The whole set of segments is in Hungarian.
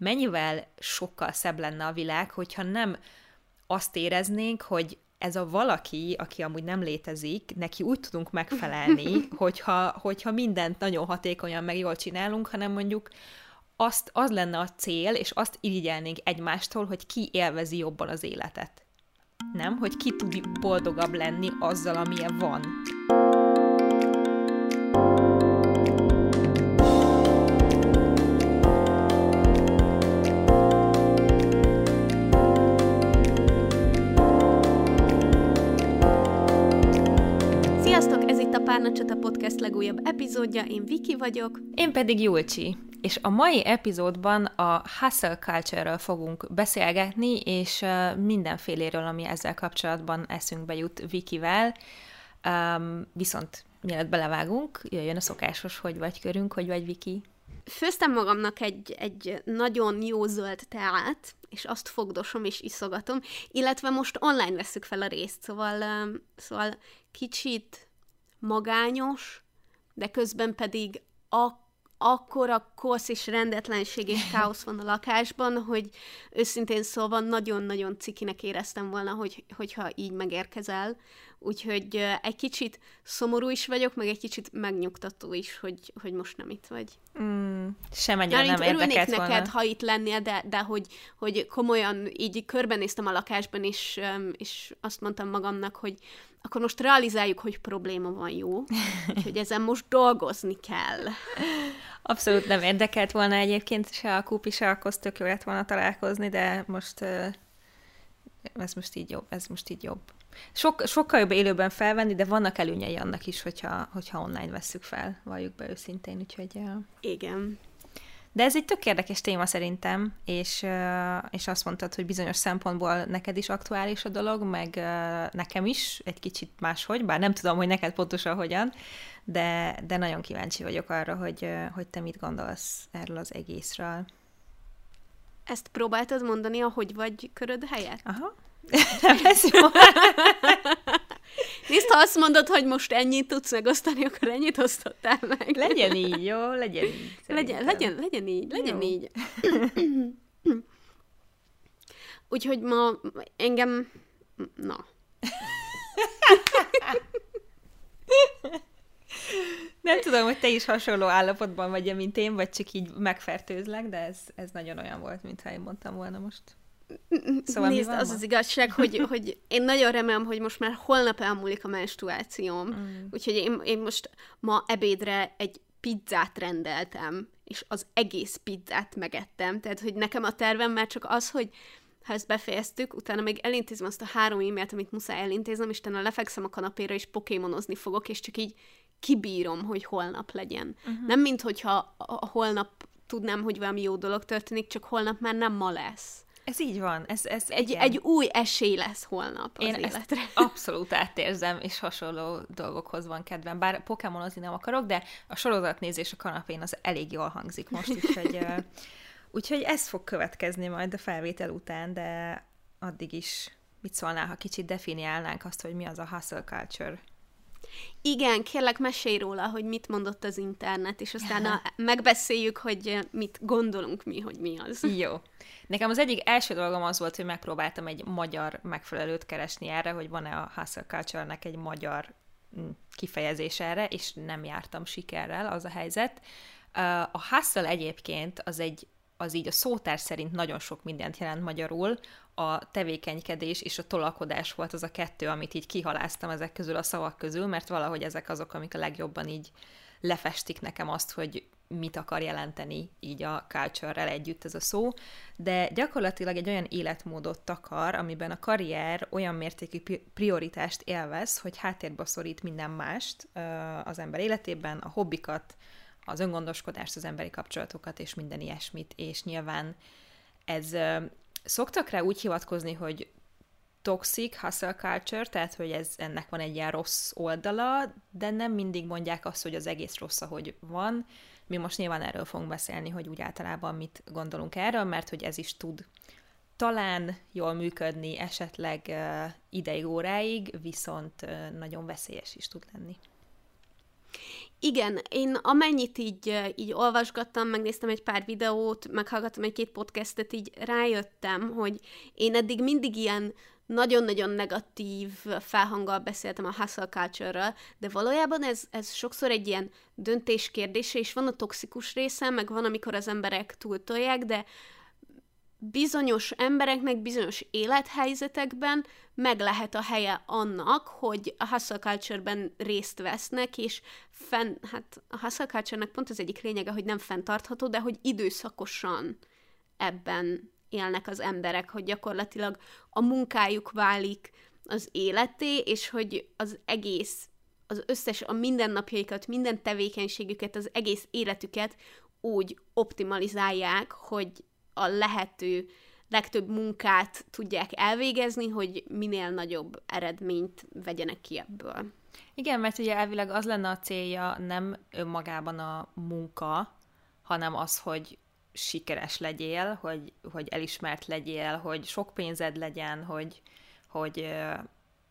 mennyivel sokkal szebb lenne a világ, hogyha nem azt éreznénk, hogy ez a valaki, aki amúgy nem létezik, neki úgy tudunk megfelelni, hogyha, hogyha mindent nagyon hatékonyan meg jól csinálunk, hanem mondjuk azt, az lenne a cél, és azt irigyelnénk egymástól, hogy ki élvezi jobban az életet. Nem? Hogy ki tud boldogabb lenni azzal, amilyen van. Podcast legújabb epizódja, én Viki vagyok. Én pedig Julcsi. És a mai epizódban a hustle culture-ről fogunk beszélgetni, és mindenféléről, ami ezzel kapcsolatban eszünkbe jut Vikivel. Um, viszont mielőtt belevágunk, jöjjön a szokásos hogy vagy körünk, hogy vagy Viki. Főztem magamnak egy, egy nagyon jó zöld teát, és azt fogdosom és iszogatom, illetve most online veszük fel a részt, szóval, szóval kicsit magányos, de közben pedig a, akkora kosz és rendetlenség és káosz van a lakásban, hogy őszintén szólva nagyon-nagyon cikinek éreztem volna, hogy, hogyha így megérkezel. Úgyhogy egy kicsit szomorú is vagyok, meg egy kicsit megnyugtató is, hogy, hogy most nem itt vagy. Mm, sem ennyire nem érdekelt volna. neked, ha itt lennél, de, de hogy, hogy komolyan így körbenéztem a lakásban, és, és azt mondtam magamnak, hogy akkor most realizáljuk, hogy probléma van, jó? Hogy ezen most dolgozni kell. Abszolút nem érdekelt volna egyébként se a kúpi, se a tök jó lett volna találkozni, de most ez most így jobb, ez most így jobb. Sok, sokkal jobb élőben felvenni, de vannak előnyei annak is, hogyha, hogyha online vesszük fel, valljuk be őszintén, úgyhogy... Igen. De ez egy tök érdekes téma szerintem, és, és azt mondtad, hogy bizonyos szempontból neked is aktuális a dolog, meg nekem is egy kicsit máshogy, bár nem tudom, hogy neked pontosan hogyan, de, de nagyon kíváncsi vagyok arra, hogy, hogy te mit gondolsz erről az egészről. Ezt próbáltad mondani, ahogy vagy köröd helyett? Aha. Nézd, ha azt mondod, hogy most ennyit tudsz megosztani, akkor ennyit osztottál meg. Legyen így, jó? Legyen így. Legyen, legyen, legyen így, legyen jó. így. Úgyhogy ma engem... Na. Nem tudom, hogy te is hasonló állapotban vagy, mint én, vagy csak így megfertőzlek, de ez, ez nagyon olyan volt, mintha én mondtam volna most. Szóval Nézd, az az igazság, hogy, hogy én nagyon remélem, hogy most már holnap elmúlik a menstruációm, mm. úgyhogy én, én most ma ebédre egy pizzát rendeltem, és az egész pizzát megettem, tehát hogy nekem a tervem már csak az, hogy ha ezt befejeztük, utána még elintézem azt a három e-mailt, amit muszáj elintéznem, és utána lefekszem a kanapéra, és pokémonozni fogok, és csak így kibírom, hogy holnap legyen. Uh-huh. Nem mint hogyha holnap tudnám, hogy valami jó dolog történik, csak holnap már nem ma lesz. Ez így van. Ez, ez egy, egy új esély lesz holnap az Én életre. Ezt abszolút átérzem, és hasonló dolgokhoz van kedvem. Bár Pokémonozni nem akarok, de a sorozatnézés a kanapén az elég jól hangzik most, úgyhogy, úgyhogy ez fog következni majd a felvétel után, de addig is mit szólnál, ha kicsit definiálnánk azt, hogy mi az a hustle culture? Igen, kérlek, mesélj róla, hogy mit mondott az internet, és aztán a, megbeszéljük, hogy mit gondolunk mi, hogy mi az. Jó. Nekem az egyik első dolgom az volt, hogy megpróbáltam egy magyar megfelelőt keresni erre, hogy van-e a hustle culture-nek egy magyar mm, kifejezés erre, és nem jártam sikerrel, az a helyzet. A hustle egyébként az egy az így a szótár szerint nagyon sok mindent jelent magyarul, a tevékenykedés és a tolakodás volt az a kettő, amit így kihaláztam ezek közül a szavak közül, mert valahogy ezek azok, amik a legjobban így lefestik nekem azt, hogy mit akar jelenteni így a culture együtt ez a szó, de gyakorlatilag egy olyan életmódot takar, amiben a karrier olyan mértékű prioritást élvez, hogy háttérbe szorít minden mást az ember életében, a hobbikat, az öngondoskodást, az emberi kapcsolatokat és minden ilyesmit, és nyilván ez szoktak rá úgy hivatkozni, hogy toxic hustle culture, tehát hogy ez ennek van egy ilyen rossz oldala, de nem mindig mondják azt, hogy az egész rossz, ahogy van. Mi most nyilván erről fogunk beszélni, hogy úgy általában mit gondolunk erről, mert hogy ez is tud talán jól működni, esetleg uh, ideig, óráig, viszont uh, nagyon veszélyes is tud lenni. Igen, én amennyit így, így olvasgattam, megnéztem egy pár videót, meghallgattam egy-két podcastet, így rájöttem, hogy én eddig mindig ilyen nagyon-nagyon negatív felhanggal beszéltem a hustle culture de valójában ez, ez sokszor egy ilyen döntés kérdése, és van a toxikus része, meg van, amikor az emberek túltolják, de bizonyos embereknek bizonyos élethelyzetekben meg lehet a helye annak, hogy a hustle culture-ben részt vesznek, és fenn, hát a hustle culture-nek pont az egyik lényege, hogy nem fenntartható, de hogy időszakosan ebben élnek az emberek, hogy gyakorlatilag a munkájuk válik az életé, és hogy az egész, az összes, a mindennapjaikat, minden tevékenységüket, az egész életüket úgy optimalizálják, hogy a lehető legtöbb munkát tudják elvégezni, hogy minél nagyobb eredményt vegyenek ki ebből. Igen, mert ugye elvileg az lenne a célja nem önmagában a munka, hanem az, hogy sikeres legyél, hogy, hogy elismert legyél, hogy sok pénzed legyen, hogy, hogy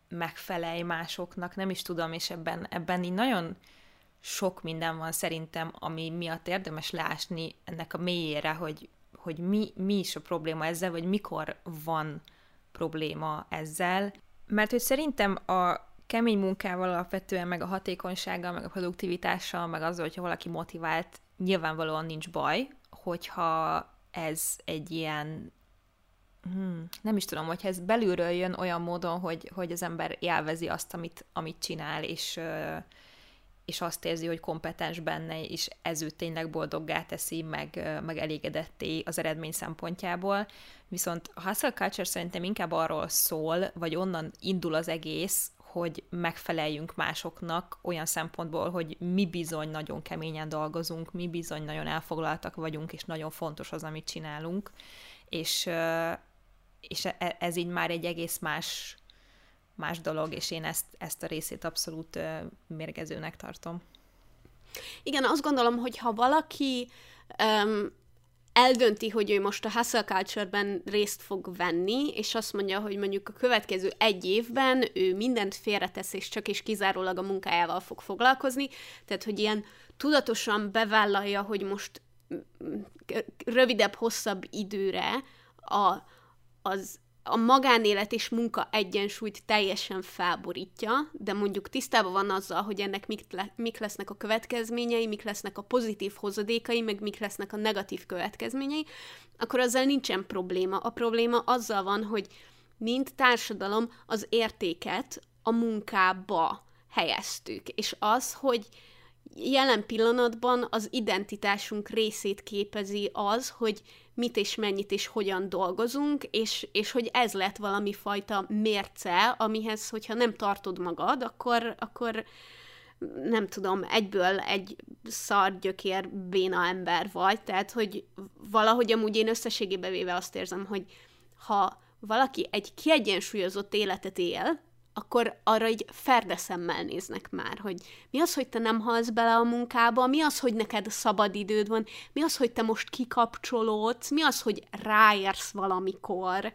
megfelelj másoknak, nem is tudom, és ebben, ebben így nagyon sok minden van szerintem, ami miatt érdemes leásni ennek a mélyére, hogy, hogy mi, mi is a probléma ezzel, vagy mikor van probléma ezzel. Mert hogy szerintem a kemény munkával alapvetően, meg a hatékonysággal, meg a produktivitással, meg azzal, hogyha valaki motivált, nyilvánvalóan nincs baj, hogyha ez egy ilyen hmm, nem is tudom, hogyha ez belülről jön olyan módon, hogy, hogy az ember élvezi azt, amit, amit csinál, és, és azt érzi, hogy kompetens benne, és ez őt tényleg boldoggá teszi, meg, meg elégedetté az eredmény szempontjából. Viszont a hustle culture szerintem inkább arról szól, vagy onnan indul az egész, hogy megfeleljünk másoknak olyan szempontból, hogy mi bizony nagyon keményen dolgozunk, mi bizony nagyon elfoglaltak vagyunk, és nagyon fontos az, amit csinálunk, és, és e, ez így már egy egész más, más dolog, és én ezt, ezt a részét abszolút mérgezőnek tartom. Igen, azt gondolom, hogy ha valaki um, eldönti, hogy ő most a hustle culture-ben részt fog venni, és azt mondja, hogy mondjuk a következő egy évben ő mindent félretesz, és csak és kizárólag a munkájával fog foglalkozni, tehát hogy ilyen tudatosan bevállalja, hogy most rövidebb, hosszabb időre a, az a magánélet és munka egyensúlyt teljesen felborítja, de mondjuk tisztában van azzal, hogy ennek mik, le, mik lesznek a következményei, mik lesznek a pozitív hozadékai, meg mik lesznek a negatív következményei, akkor azzal nincsen probléma. A probléma azzal van, hogy mint társadalom az értéket a munkába helyeztük, és az, hogy jelen pillanatban az identitásunk részét képezi az, hogy mit és mennyit és hogyan dolgozunk, és, és hogy ez lett valami fajta mérce, amihez, hogyha nem tartod magad, akkor, akkor nem tudom, egyből egy szargyökér béna ember vagy, tehát, hogy valahogy amúgy én összességében véve azt érzem, hogy ha valaki egy kiegyensúlyozott életet él, akkor arra így ferdeszemmel néznek már, hogy mi az, hogy te nem halsz bele a munkába, mi az, hogy neked szabad időd van, mi az, hogy te most kikapcsolódsz, mi az, hogy ráérsz valamikor.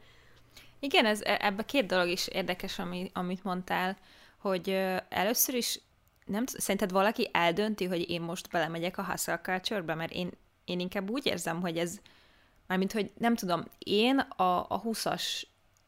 Igen, ez, e, ebbe két dolog is érdekes, ami, amit mondtál, hogy először is nem szerinted valaki eldönti, hogy én most belemegyek a hustle culture mert én, én inkább úgy érzem, hogy ez, mármint, hogy nem tudom, én a, a 20-as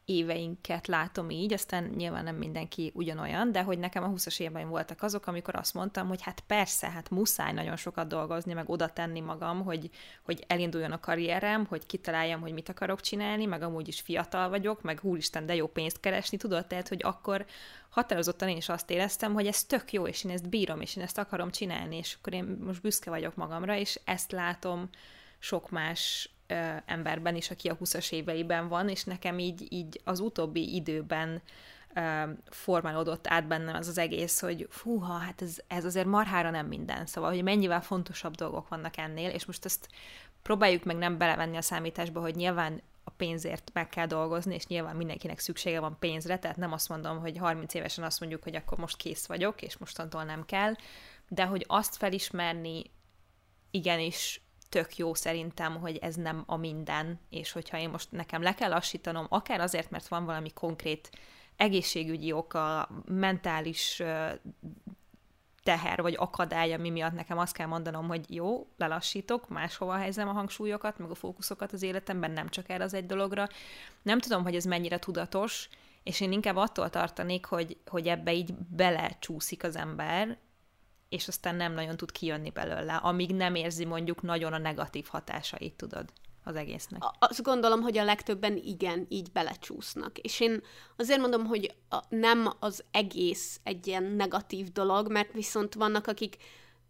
éveinket látom így, aztán nyilván nem mindenki ugyanolyan, de hogy nekem a 20-as éveim voltak azok, amikor azt mondtam, hogy hát persze, hát muszáj nagyon sokat dolgozni, meg oda tenni magam, hogy, hogy elinduljon a karrierem, hogy kitaláljam, hogy mit akarok csinálni, meg amúgy is fiatal vagyok, meg húristen, de jó pénzt keresni, tudod, tehát, hogy akkor határozottan én is azt éreztem, hogy ez tök jó, és én ezt bírom, és én ezt akarom csinálni, és akkor én most büszke vagyok magamra, és ezt látom sok más emberben is, aki a 20-as éveiben van, és nekem így, így az utóbbi időben formálódott át bennem az az egész, hogy fúha, hát ez, ez azért marhára nem minden, szóval, hogy mennyivel fontosabb dolgok vannak ennél, és most ezt próbáljuk meg nem belevenni a számításba, hogy nyilván a pénzért meg kell dolgozni, és nyilván mindenkinek szüksége van pénzre, tehát nem azt mondom, hogy 30 évesen azt mondjuk, hogy akkor most kész vagyok, és mostantól nem kell, de hogy azt felismerni igenis tök jó szerintem, hogy ez nem a minden, és hogyha én most nekem le kell lassítanom, akár azért, mert van valami konkrét egészségügyi oka, mentális teher vagy akadály, ami miatt nekem azt kell mondanom, hogy jó, lelassítok, máshova helyezem a hangsúlyokat, meg a fókuszokat az életemben, nem csak erre az egy dologra. Nem tudom, hogy ez mennyire tudatos, és én inkább attól tartanék, hogy, hogy ebbe így belecsúszik az ember, és aztán nem nagyon tud kijönni belőle, amíg nem érzi mondjuk nagyon a negatív hatásait, tudod az egésznek. Azt gondolom, hogy a legtöbben igen, így belecsúsznak. És én azért mondom, hogy nem az egész egy ilyen negatív dolog, mert viszont vannak, akik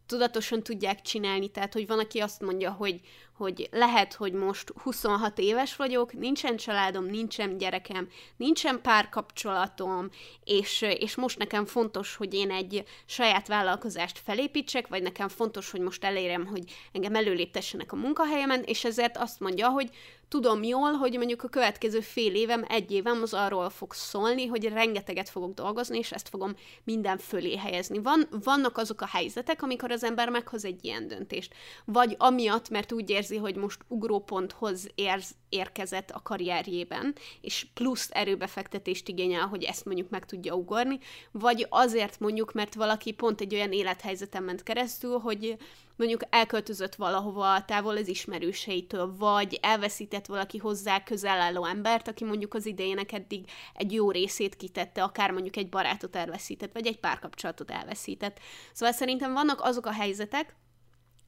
tudatosan tudják csinálni, tehát hogy van, aki azt mondja, hogy, hogy lehet, hogy most 26 éves vagyok, nincsen családom, nincsen gyerekem, nincsen párkapcsolatom, és, és most nekem fontos, hogy én egy saját vállalkozást felépítsek, vagy nekem fontos, hogy most elérem, hogy engem előléptessenek a munkahelyemen, és ezért azt mondja, hogy tudom jól, hogy mondjuk a következő fél évem, egy évem az arról fog szólni, hogy rengeteget fogok dolgozni, és ezt fogom minden fölé helyezni. Van, vannak azok a helyzetek, amikor az ember meghoz egy ilyen döntést. Vagy amiatt, mert úgy érzi, hogy most ugróponthoz érz, érkezett a karrierjében, és plusz erőbefektetést igényel, hogy ezt mondjuk meg tudja ugorni, vagy azért mondjuk, mert valaki pont egy olyan élethelyzeten ment keresztül, hogy mondjuk elköltözött valahova távol az ismerőseitől, vagy elveszített valaki hozzá közel álló embert, aki mondjuk az idejének eddig egy jó részét kitette, akár mondjuk egy barátot elveszített, vagy egy párkapcsolatot elveszített. Szóval szerintem vannak azok a helyzetek,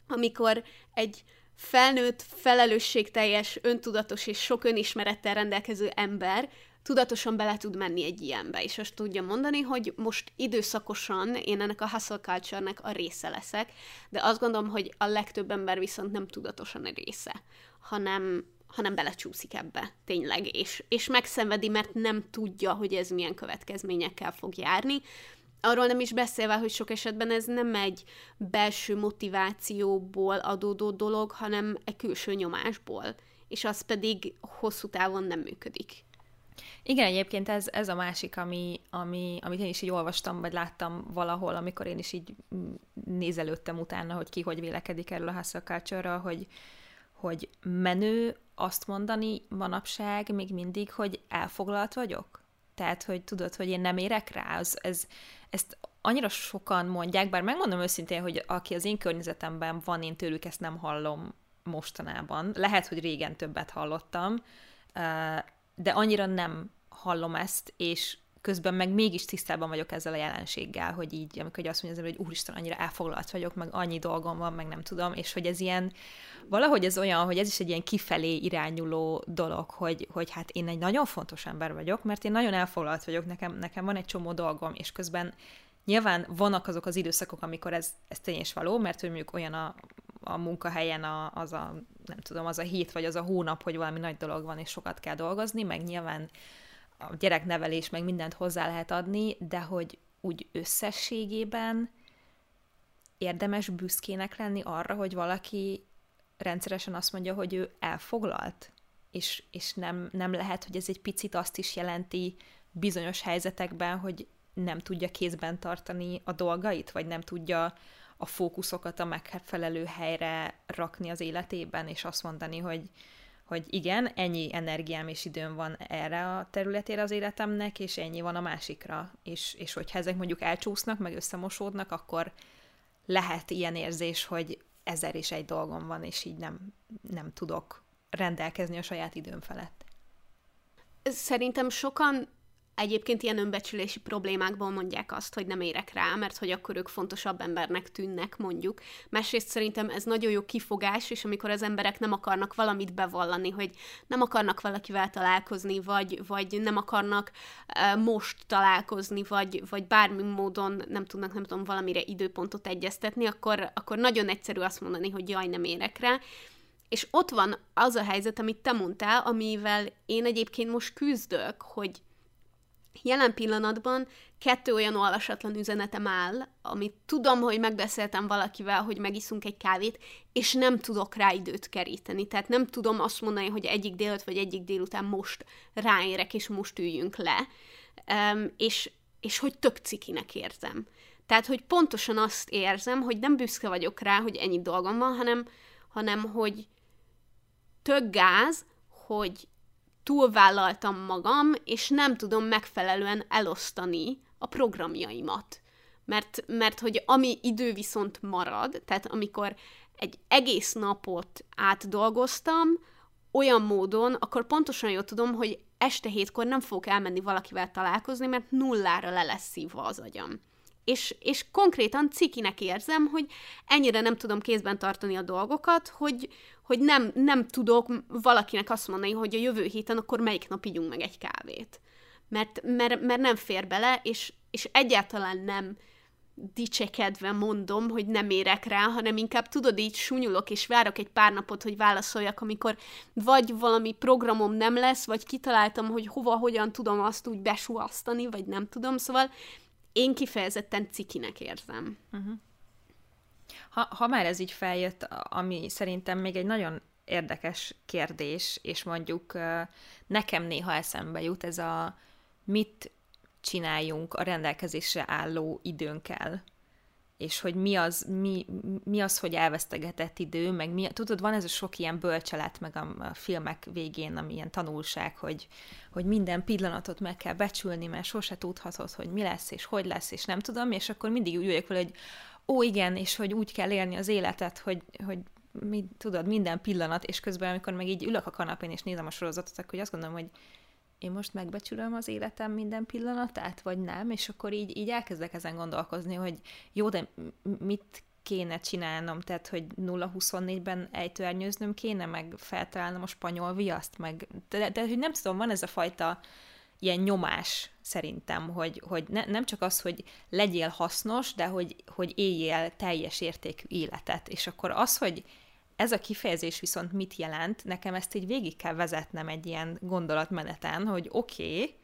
amikor egy felnőtt, felelősségteljes, öntudatos és sok önismerettel rendelkező ember tudatosan bele tud menni egy ilyenbe, és azt tudja mondani, hogy most időszakosan én ennek a hustle culture a része leszek, de azt gondolom, hogy a legtöbb ember viszont nem tudatosan a része, hanem, hanem belecsúszik ebbe, tényleg, és, és megszenvedi, mert nem tudja, hogy ez milyen következményekkel fog járni, Arról nem is beszélve, hogy sok esetben ez nem egy belső motivációból adódó dolog, hanem egy külső nyomásból, és az pedig hosszú távon nem működik. Igen, egyébként ez, ez a másik, ami, ami, amit én is így olvastam, vagy láttam valahol, amikor én is így nézelődtem utána, hogy ki hogy vélekedik erről a hustle culture hogy, hogy menő azt mondani manapság még mindig, hogy elfoglalt vagyok? Tehát, hogy tudod, hogy én nem érek rá, az, ez, ezt annyira sokan mondják, bár megmondom őszintén, hogy aki az én környezetemben van, én tőlük ezt nem hallom mostanában. Lehet, hogy régen többet hallottam, de annyira nem hallom ezt, és közben meg mégis tisztában vagyok ezzel a jelenséggel, hogy így, amikor azt mondja hogy úristen, annyira elfoglalt vagyok, meg annyi dolgom van, meg nem tudom, és hogy ez ilyen, valahogy ez olyan, hogy ez is egy ilyen kifelé irányuló dolog, hogy, hogy hát én egy nagyon fontos ember vagyok, mert én nagyon elfoglalt vagyok, nekem, nekem van egy csomó dolgom, és közben nyilván vannak azok az időszakok, amikor ez, ez tény és való, mert hogy mondjuk olyan a, a munkahelyen a, az a, nem tudom, az a hét vagy az a hónap, hogy valami nagy dolog van, és sokat kell dolgozni, meg nyilván a gyereknevelés, meg mindent hozzá lehet adni, de hogy úgy összességében érdemes büszkének lenni arra, hogy valaki rendszeresen azt mondja, hogy ő elfoglalt, és, és nem, nem lehet, hogy ez egy picit azt is jelenti bizonyos helyzetekben, hogy nem tudja kézben tartani a dolgait, vagy nem tudja a fókuszokat a megfelelő helyre rakni az életében, és azt mondani, hogy, hogy igen, ennyi energiám és időm van erre a területére az életemnek, és ennyi van a másikra. És, és hogyha ezek mondjuk elcsúsznak, meg összemosódnak, akkor lehet ilyen érzés, hogy ezer és egy dolgom van, és így nem, nem tudok rendelkezni a saját időm felett. Szerintem sokan Egyébként ilyen önbecsülési problémákból mondják azt, hogy nem érek rá, mert hogy akkor ők fontosabb embernek tűnnek, mondjuk. Másrészt szerintem ez nagyon jó kifogás, és amikor az emberek nem akarnak valamit bevallani, hogy nem akarnak valakivel találkozni, vagy, vagy nem akarnak uh, most találkozni, vagy, vagy bármi módon nem tudnak, nem tudom, valamire időpontot egyeztetni, akkor, akkor nagyon egyszerű azt mondani, hogy jaj, nem érek rá, és ott van az a helyzet, amit te mondtál, amivel én egyébként most küzdök, hogy Jelen pillanatban kettő olyan olvasatlan üzenetem áll, amit tudom, hogy megbeszéltem valakivel, hogy megiszunk egy kávét, és nem tudok rá időt keríteni. Tehát nem tudom azt mondani, hogy egyik délut vagy egyik délután most ráérek, és most üljünk le. Um, és, és hogy tök cikinek érzem. Tehát, hogy pontosan azt érzem, hogy nem büszke vagyok rá, hogy ennyi dolgom van, hanem, hanem hogy tök gáz, hogy túlvállaltam magam, és nem tudom megfelelően elosztani a programjaimat. mert, mert hogy ami idő viszont marad, tehát amikor egy egész napot átdolgoztam, olyan módon, akkor pontosan jól tudom, hogy este hétkor nem fogok elmenni valakivel találkozni, mert nullára le lesz szívva az agyam. És, és konkrétan cikinek érzem, hogy ennyire nem tudom kézben tartani a dolgokat, hogy, hogy nem, nem tudok valakinek azt mondani, hogy a jövő héten akkor melyik nap ígyunk meg egy kávét. Mert, mert, mert nem fér bele, és, és egyáltalán nem dicsekedve mondom, hogy nem érek rá, hanem inkább tudod, így sunyulok, és várok egy pár napot, hogy válaszoljak, amikor vagy valami programom nem lesz, vagy kitaláltam, hogy hova, hogyan tudom azt úgy besuasztani, vagy nem tudom, szóval én kifejezetten cikinek érzem. Uh-huh. Ha, ha már ez így feljött, ami szerintem még egy nagyon érdekes kérdés, és mondjuk nekem néha eszembe jut ez a mit csináljunk a rendelkezésre álló időnkkel és hogy mi az, mi, mi az, hogy elvesztegetett idő, meg mi, tudod, van ez a sok ilyen bölcselet, meg a, a filmek végén, ami ilyen tanulság, hogy, hogy minden pillanatot meg kell becsülni, mert sose tudhatod, hogy mi lesz, és hogy lesz, és nem tudom, és akkor mindig úgy vagyok vele, hogy ó, igen, és hogy úgy kell élni az életet, hogy, hogy mi, tudod, minden pillanat, és közben, amikor meg így ülök a kanapén, és nézem a sorozatot, akkor azt gondolom, hogy én most megbecsülöm az életem minden pillanatát, vagy nem, és akkor így, így elkezdek ezen gondolkozni, hogy jó, de mit kéne csinálnom, tehát, hogy 0-24-ben ejtőernyőznöm kéne, meg feltalálnom a spanyol viaszt, meg, de, de hogy nem tudom, van ez a fajta ilyen nyomás szerintem, hogy, hogy ne, nem csak az, hogy legyél hasznos, de hogy, hogy éljél teljes értékű életet. És akkor az, hogy ez a kifejezés viszont mit jelent? Nekem ezt így végig kell vezetnem egy ilyen gondolatmeneten, hogy oké, okay,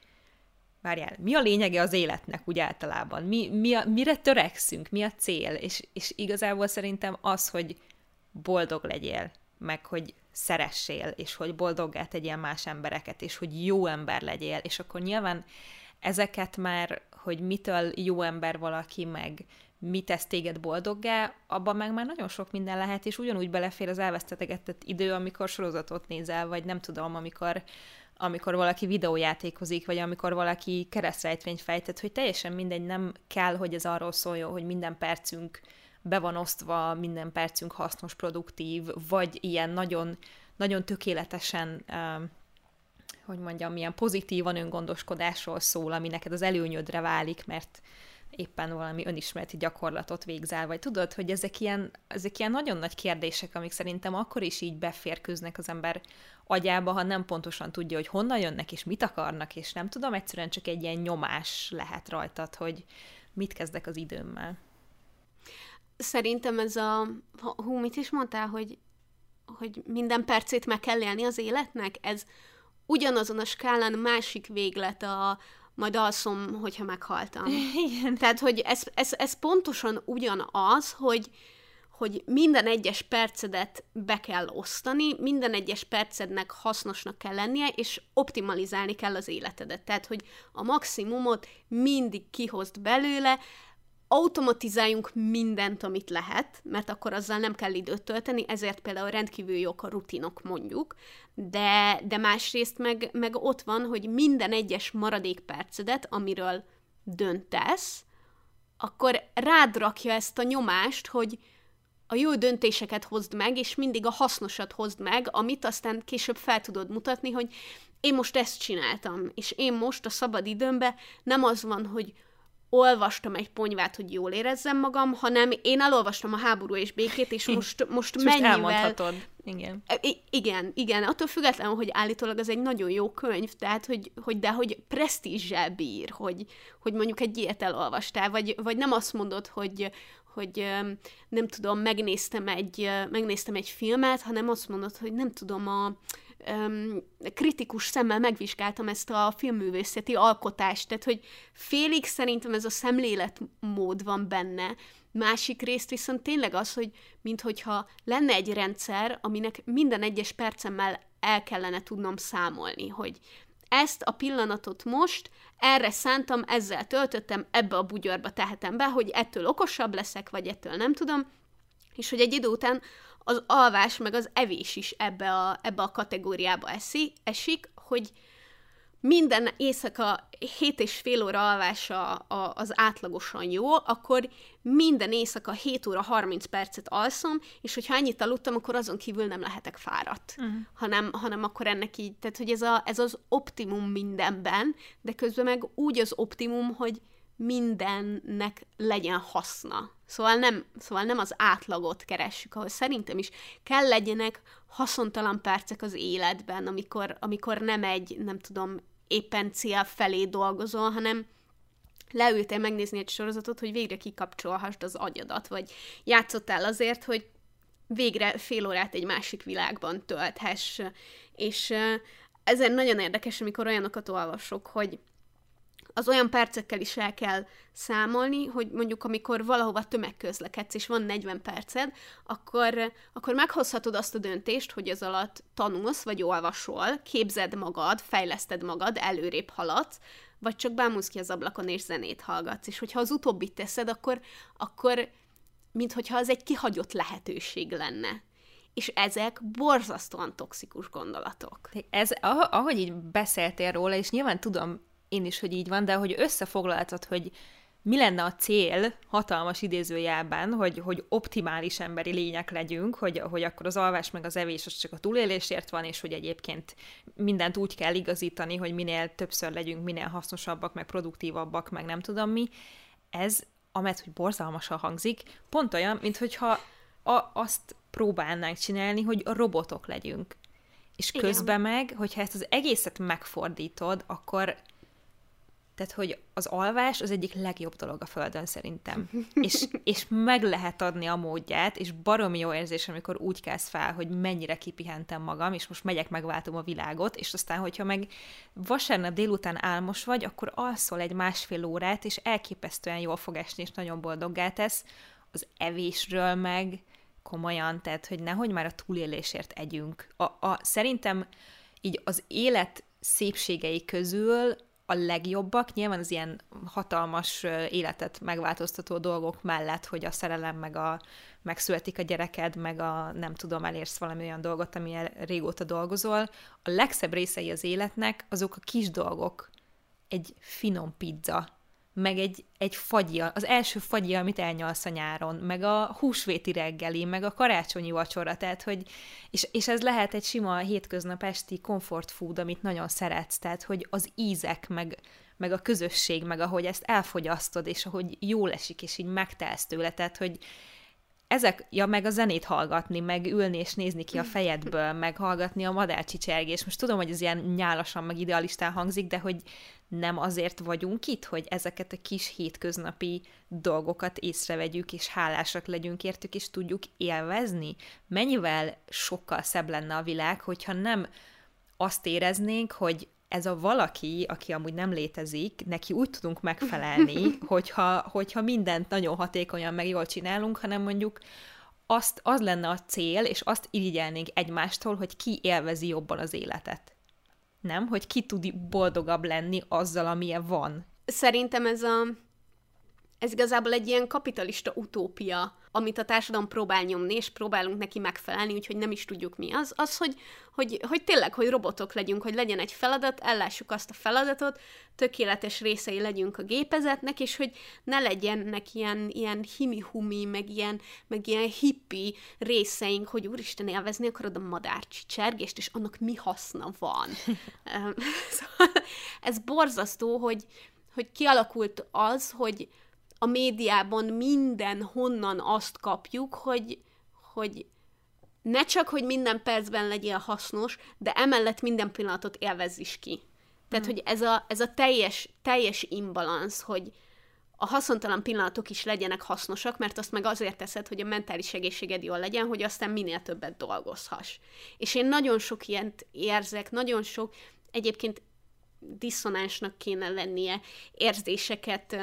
várjál, mi a lényege az életnek úgy általában? Mi, mi a, mire törekszünk? Mi a cél? És, és igazából szerintem az, hogy boldog legyél, meg hogy szeressél, és hogy boldoggá tegyél más embereket, és hogy jó ember legyél, és akkor nyilván ezeket már, hogy mitől jó ember valaki, meg mi tesz téged boldoggá, abban meg már nagyon sok minden lehet, és ugyanúgy belefér az elvesztetetett idő, amikor sorozatot nézel, vagy nem tudom, amikor amikor valaki videójátékozik, vagy amikor valaki keresztrejtvényt fejtett, hogy teljesen mindegy, nem kell, hogy ez arról szóljon, hogy minden percünk be van osztva, minden percünk hasznos, produktív, vagy ilyen nagyon, nagyon tökéletesen hogy mondjam, milyen pozitívan öngondoskodásról szól, ami neked az előnyödre válik, mert éppen valami önismereti gyakorlatot végzel, vagy tudod, hogy ezek ilyen, ezek ilyen nagyon nagy kérdések, amik szerintem akkor is így beférkőznek az ember agyába, ha nem pontosan tudja, hogy honnan jönnek, és mit akarnak, és nem tudom, egyszerűen csak egy ilyen nyomás lehet rajtad, hogy mit kezdek az időmmel. Szerintem ez a, hú, mit is mondtál, hogy, hogy minden percét meg kell élni az életnek, ez ugyanazon a skálán másik véglet a, majd alszom, hogyha meghaltam. Igen. Tehát, hogy ez, ez, ez pontosan ugyanaz, hogy, hogy minden egyes percedet be kell osztani, minden egyes percednek hasznosnak kell lennie, és optimalizálni kell az életedet. Tehát, hogy a maximumot mindig kihozd belőle, automatizáljunk mindent, amit lehet, mert akkor azzal nem kell időt tölteni, ezért például rendkívül jók a rutinok, mondjuk, de, de másrészt meg, meg ott van, hogy minden egyes maradék percedet, amiről döntesz, akkor rád rakja ezt a nyomást, hogy a jó döntéseket hozd meg, és mindig a hasznosat hozd meg, amit aztán később fel tudod mutatni, hogy én most ezt csináltam, és én most a szabad időmben nem az van, hogy olvastam egy ponyvát, hogy jól érezzem magam, hanem én elolvastam a háború és békét, és most, most mennyivel... elmondhatod. Igen. I- igen, igen, attól függetlenül, hogy állítólag ez egy nagyon jó könyv, tehát, hogy, hogy de hogy presztízsel bír, hogy, hogy mondjuk egy ilyet elolvastál, vagy, vagy nem azt mondod, hogy, hogy nem tudom, megnéztem egy, megnéztem egy filmet, hanem azt mondod, hogy nem tudom, a, um, kritikus szemmel megvizsgáltam ezt a filmművészeti alkotást, tehát hogy félig szerintem ez a szemléletmód van benne, másik részt viszont tényleg az, hogy minthogyha lenne egy rendszer, aminek minden egyes percemmel el kellene tudnom számolni, hogy ezt a pillanatot most erre szántam, ezzel töltöttem, ebbe a bugyorba tehetem be, hogy ettől okosabb leszek, vagy ettől nem tudom, és hogy egy idő után az alvás meg az evés is ebbe a, ebbe a kategóriába eszi, esik, hogy minden éjszaka 7 és fél óra alvása az átlagosan jó, akkor minden éjszaka 7 óra 30 percet alszom, és hogyha ennyit aludtam, akkor azon kívül nem lehetek fáradt, uh-huh. hanem, hanem akkor ennek így, tehát hogy ez, a, ez az optimum mindenben, de közben meg úgy az optimum, hogy mindennek legyen haszna. Szóval nem, szóval nem az átlagot keressük, ahol szerintem is kell legyenek haszontalan percek az életben, amikor, amikor nem egy, nem tudom, éppen cél felé dolgozol, hanem leültél megnézni egy sorozatot, hogy végre kikapcsolhassd az agyadat, vagy játszottál azért, hogy végre fél órát egy másik világban tölthess. És ezen nagyon érdekes, amikor olyanokat olvasok, hogy az olyan percekkel is el kell számolni, hogy mondjuk amikor valahova tömegközlekedsz, és van 40 perced, akkor, akkor meghozhatod azt a döntést, hogy az alatt tanulsz, vagy olvasol, képzed magad, fejleszted magad, előrébb haladsz, vagy csak bámulsz ki az ablakon, és zenét hallgatsz. És hogyha az utóbbit teszed, akkor, akkor minthogyha az egy kihagyott lehetőség lenne és ezek borzasztóan toxikus gondolatok. Ez, ahogy így beszéltél róla, és nyilván tudom én is, hogy így van, de hogy összefoglaltad, hogy mi lenne a cél hatalmas idézőjelben, hogy, hogy optimális emberi lények legyünk, hogy, hogy akkor az alvás meg az evés az csak a túlélésért van, és hogy egyébként mindent úgy kell igazítani, hogy minél többször legyünk, minél hasznosabbak, meg produktívabbak, meg nem tudom mi. Ez, amett, hogy borzalmasan hangzik, pont olyan, mint hogyha a, azt próbálnánk csinálni, hogy robotok legyünk. És Igen. közben meg, hogyha ezt az egészet megfordítod, akkor tehát, hogy az alvás az egyik legjobb dolog a Földön szerintem. és, és meg lehet adni a módját, és baromi jó érzés, amikor úgy kezd fel, hogy mennyire kipihentem magam, és most megyek, megváltom a világot, és aztán, hogyha meg vasárnap délután álmos vagy, akkor alszol egy másfél órát, és elképesztően jól fog esni, és nagyon boldoggá tesz. Az evésről meg komolyan, tehát, hogy nehogy már a túlélésért együnk. A, a, szerintem így az élet szépségei közül a legjobbak, nyilván az ilyen hatalmas életet megváltoztató dolgok mellett, hogy a szerelem, meg a megszületik a gyereked, meg a nem tudom, elérsz valami olyan dolgot, ami régóta dolgozol. A legszebb részei az életnek azok a kis dolgok. Egy finom pizza, meg egy, egy fagyi, az első fagyi, amit elnyalsz a nyáron, meg a húsvéti reggeli, meg a karácsonyi vacsora, tehát hogy, és, és ez lehet egy sima hétköznap esti comfort food, amit nagyon szeretsz, tehát hogy az ízek, meg, meg a közösség, meg ahogy ezt elfogyasztod, és ahogy jól esik, és így megtelsz tőle, tehát hogy ezek, ja, meg a zenét hallgatni, meg ülni és nézni ki a fejedből, meg hallgatni a madárcsicsergés. Most tudom, hogy ez ilyen nyálasan, meg idealistán hangzik, de hogy nem azért vagyunk itt, hogy ezeket a kis hétköznapi dolgokat észrevegyük, és hálásak legyünk értük, és tudjuk élvezni? Mennyivel sokkal szebb lenne a világ, hogyha nem azt éreznénk, hogy ez a valaki, aki amúgy nem létezik, neki úgy tudunk megfelelni, hogyha, hogyha mindent nagyon hatékonyan meg jól csinálunk, hanem mondjuk azt, az lenne a cél, és azt irigyelnénk egymástól, hogy ki élvezi jobban az életet. Nem? Hogy ki tud boldogabb lenni azzal, amilyen van. Szerintem ez a ez igazából egy ilyen kapitalista utópia, amit a társadalom próbál nyomni, és próbálunk neki megfelelni, úgyhogy nem is tudjuk mi az, az, hogy, hogy, hogy tényleg, hogy robotok legyünk, hogy legyen egy feladat, ellássuk azt a feladatot, tökéletes részei legyünk a gépezetnek, és hogy ne legyenek ilyen, ilyen himi-humi, meg ilyen, meg ilyen hippi részeink, hogy úristen, élvezni akarod a madárcsicsergést, és annak mi haszna van. szóval ez borzasztó, hogy, hogy kialakult az, hogy, a médiában minden honnan azt kapjuk, hogy, hogy ne csak, hogy minden percben legyél hasznos, de emellett minden pillanatot élvezz is ki. Tehát, mm. hogy ez a, ez a teljes, teljes imbalansz, hogy a haszontalan pillanatok is legyenek hasznosak, mert azt meg azért teszed, hogy a mentális egészséged jól legyen, hogy aztán minél többet dolgozhass. És én nagyon sok ilyent érzek, nagyon sok, egyébként diszonánsnak kéne lennie érzéseket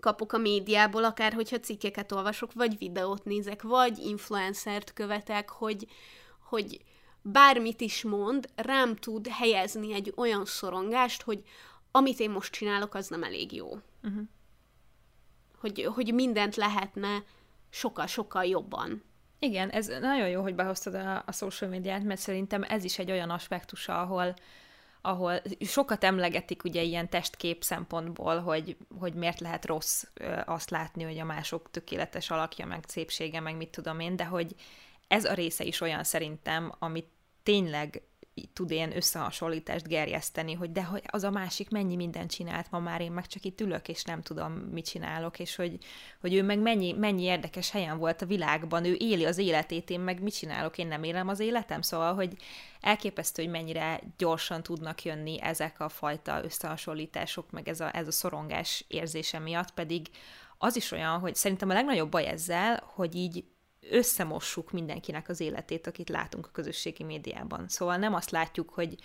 kapok a médiából, akár hogyha cikkeket olvasok, vagy videót nézek, vagy influencert követek, hogy, hogy bármit is mond, rám tud helyezni egy olyan szorongást, hogy amit én most csinálok, az nem elég jó. Uh-huh. Hogy, hogy mindent lehetne sokkal-sokkal jobban. Igen, ez nagyon jó, hogy behoztad a, a social médiát, mert szerintem ez is egy olyan aspektusa, ahol, ahol sokat emlegetik ugye ilyen testkép szempontból, hogy, hogy miért lehet rossz azt látni, hogy a mások tökéletes alakja, meg szépsége, meg mit tudom én, de hogy ez a része is olyan szerintem, amit tényleg tud ilyen összehasonlítást gerjeszteni, hogy de hogy az a másik mennyi mindent csinált ma már, én meg csak itt ülök, és nem tudom, mit csinálok, és hogy, hogy ő meg mennyi, mennyi érdekes helyen volt a világban, ő éli az életét, én meg mit csinálok, én nem élem az életem, szóval, hogy elképesztő, hogy mennyire gyorsan tudnak jönni ezek a fajta összehasonlítások, meg ez a, ez a szorongás érzése miatt, pedig az is olyan, hogy szerintem a legnagyobb baj ezzel, hogy így összemossuk mindenkinek az életét, akit látunk a közösségi médiában. Szóval nem azt látjuk, hogy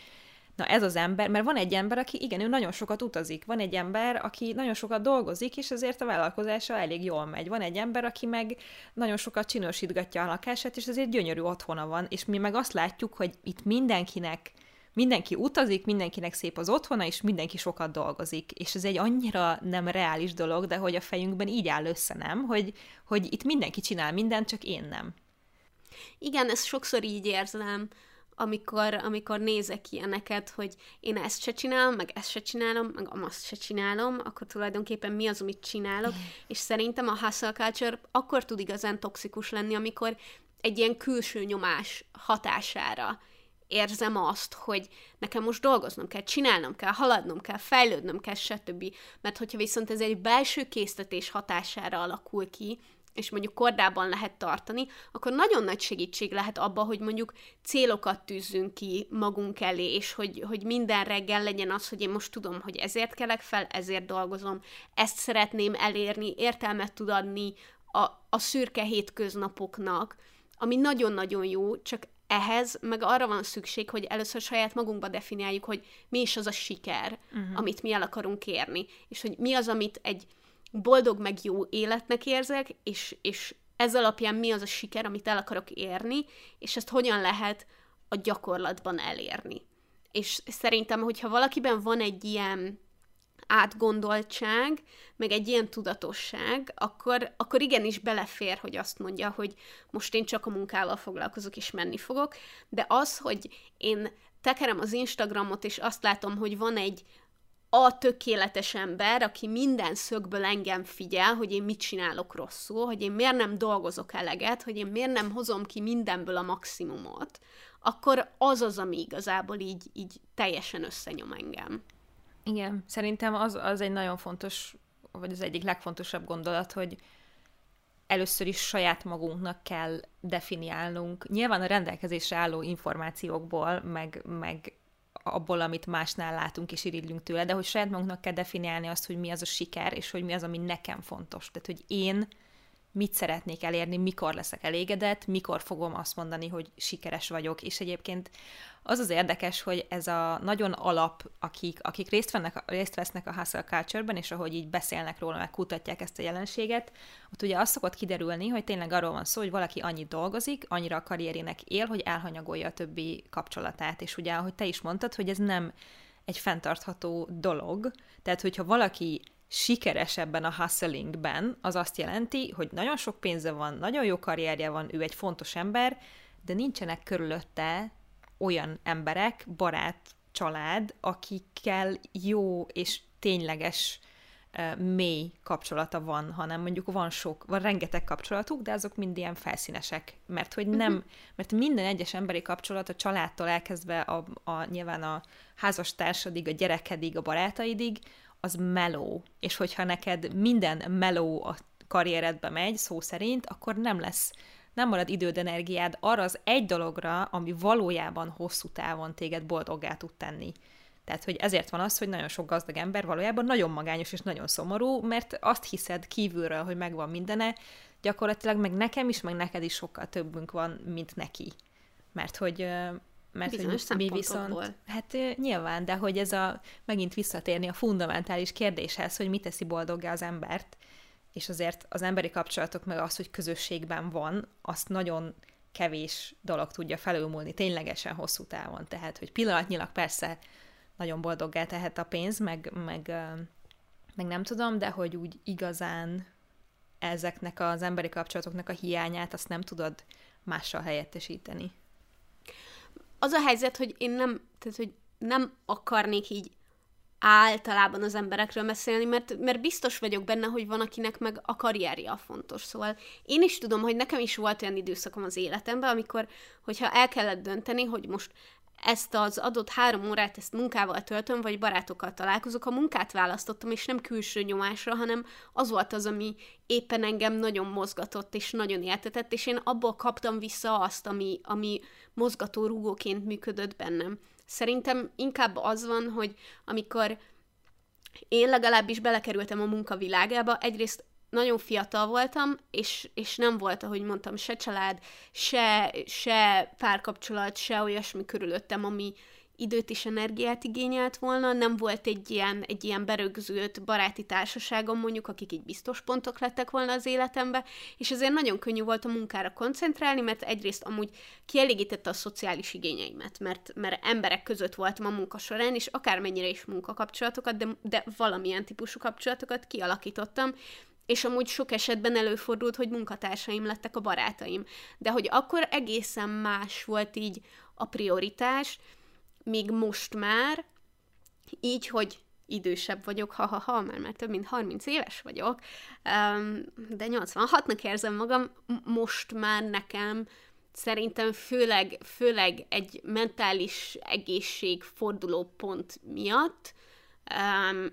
na ez az ember, mert van egy ember, aki igen, ő nagyon sokat utazik, van egy ember, aki nagyon sokat dolgozik, és azért a vállalkozása elég jól megy. Van egy ember, aki meg nagyon sokat csinosítgatja a lakását, és azért gyönyörű otthona van, és mi meg azt látjuk, hogy itt mindenkinek mindenki utazik, mindenkinek szép az otthona, és mindenki sokat dolgozik. És ez egy annyira nem reális dolog, de hogy a fejünkben így áll össze, nem? Hogy, hogy itt mindenki csinál mindent, csak én nem. Igen, ezt sokszor így érzem, amikor, amikor nézek ilyeneket, hogy én ezt se csinálom, meg ezt se csinálom, meg azt se csinálom, akkor tulajdonképpen mi az, amit csinálok, és szerintem a hustle culture akkor tud igazán toxikus lenni, amikor egy ilyen külső nyomás hatására érzem azt, hogy nekem most dolgoznom kell, csinálnom kell, haladnom kell, fejlődnöm kell, stb. Mert hogyha viszont ez egy belső késztetés hatására alakul ki, és mondjuk kordában lehet tartani, akkor nagyon nagy segítség lehet abba, hogy mondjuk célokat tűzzünk ki magunk elé, és hogy, hogy minden reggel legyen az, hogy én most tudom, hogy ezért kelek fel, ezért dolgozom, ezt szeretném elérni, értelmet tud adni a, a szürke hétköznapoknak, ami nagyon-nagyon jó, csak ehhez meg arra van szükség, hogy először saját magunkba definiáljuk, hogy mi is az a siker, uh-huh. amit mi el akarunk érni, és hogy mi az, amit egy boldog meg jó életnek érzek, és, és ez alapján mi az a siker, amit el akarok érni, és ezt hogyan lehet a gyakorlatban elérni. És szerintem, hogyha valakiben van egy ilyen átgondoltság, meg egy ilyen tudatosság, akkor, akkor igenis belefér, hogy azt mondja, hogy most én csak a munkával foglalkozok, és menni fogok, de az, hogy én tekerem az Instagramot, és azt látom, hogy van egy a tökéletes ember, aki minden szögből engem figyel, hogy én mit csinálok rosszul, hogy én miért nem dolgozok eleget, hogy én miért nem hozom ki mindenből a maximumot, akkor az az, ami igazából így, így teljesen összenyom engem. Igen, szerintem az, az egy nagyon fontos, vagy az egyik legfontosabb gondolat, hogy először is saját magunknak kell definiálnunk. Nyilván a rendelkezésre álló információkból, meg, meg abból, amit másnál látunk és irigylünk tőle, de hogy saját magunknak kell definiálni azt, hogy mi az a siker, és hogy mi az, ami nekem fontos. Tehát, hogy én mit szeretnék elérni, mikor leszek elégedett, mikor fogom azt mondani, hogy sikeres vagyok. És egyébként az az érdekes, hogy ez a nagyon alap, akik, akik részt, vennek, részt vesznek a hustle culture-ben, és ahogy így beszélnek róla, meg kutatják ezt a jelenséget, ott ugye azt szokott kiderülni, hogy tényleg arról van szó, hogy valaki annyit dolgozik, annyira a karrierének él, hogy elhanyagolja a többi kapcsolatát. És ugye, ahogy te is mondtad, hogy ez nem egy fenntartható dolog. Tehát, hogyha valaki sikeres ebben a hustlingben, az azt jelenti, hogy nagyon sok pénze van, nagyon jó karrierje van, ő egy fontos ember, de nincsenek körülötte olyan emberek, barát, család, akikkel jó és tényleges mély kapcsolata van, hanem mondjuk van sok, van rengeteg kapcsolatuk, de azok mind ilyen felszínesek, mert hogy nem, uh-huh. mert minden egyes emberi kapcsolat a családtól elkezdve a, a nyilván a házastársadig, a gyerekedig, a barátaidig, az meló, és hogyha neked minden meló a karrieredbe megy, szó szerint, akkor nem lesz, nem marad időd, energiád arra az egy dologra, ami valójában hosszú távon téged boldoggá tud tenni. Tehát, hogy ezért van az, hogy nagyon sok gazdag ember valójában nagyon magányos és nagyon szomorú, mert azt hiszed kívülről, hogy megvan mindene, gyakorlatilag meg nekem is, meg neked is sokkal többünk van, mint neki. Mert hogy mert Bizonyos hogy mi viszont, hát nyilván, de hogy ez a, megint visszatérni a fundamentális kérdéshez, hogy mi teszi boldoggá az embert, és azért az emberi kapcsolatok meg az, hogy közösségben van, azt nagyon kevés dolog tudja felülmúlni ténylegesen hosszú távon. Tehát, hogy pillanatnyilag persze nagyon boldoggá tehet a pénz, meg, meg, meg nem tudom, de hogy úgy igazán ezeknek az emberi kapcsolatoknak a hiányát azt nem tudod mással helyettesíteni az a helyzet, hogy én nem, tehát hogy nem akarnék így általában az emberekről beszélni, mert, mert biztos vagyok benne, hogy van, akinek meg a karrierje a fontos. Szóval én is tudom, hogy nekem is volt olyan időszakom az életemben, amikor, hogyha el kellett dönteni, hogy most ezt az adott három órát ezt munkával töltöm, vagy barátokkal találkozok, a munkát választottam, és nem külső nyomásra, hanem az volt az, ami éppen engem nagyon mozgatott, és nagyon éltetett, és én abból kaptam vissza azt, ami, ami mozgató rúgóként működött bennem. Szerintem inkább az van, hogy amikor én legalábbis belekerültem a munkavilágába, egyrészt nagyon fiatal voltam, és, és nem volt, ahogy mondtam, se család, se, se párkapcsolat, se olyasmi körülöttem, ami időt és energiát igényelt volna, nem volt egy ilyen, egy ilyen berögzült baráti társaságom mondjuk, akik így biztos pontok lettek volna az életembe, és ezért nagyon könnyű volt a munkára koncentrálni, mert egyrészt amúgy kielégítette a szociális igényeimet, mert, mert emberek között voltam a munka során, és akármennyire is munkakapcsolatokat, de, de valamilyen típusú kapcsolatokat kialakítottam, és amúgy sok esetben előfordult, hogy munkatársaim lettek a barátaim. De hogy akkor egészen más volt így a prioritás, míg most már, így, hogy idősebb vagyok, ha-ha-ha, mert már több mint 30 éves vagyok, de 86-nak érzem magam, most már nekem szerintem főleg, főleg egy mentális egészség fordulópont miatt,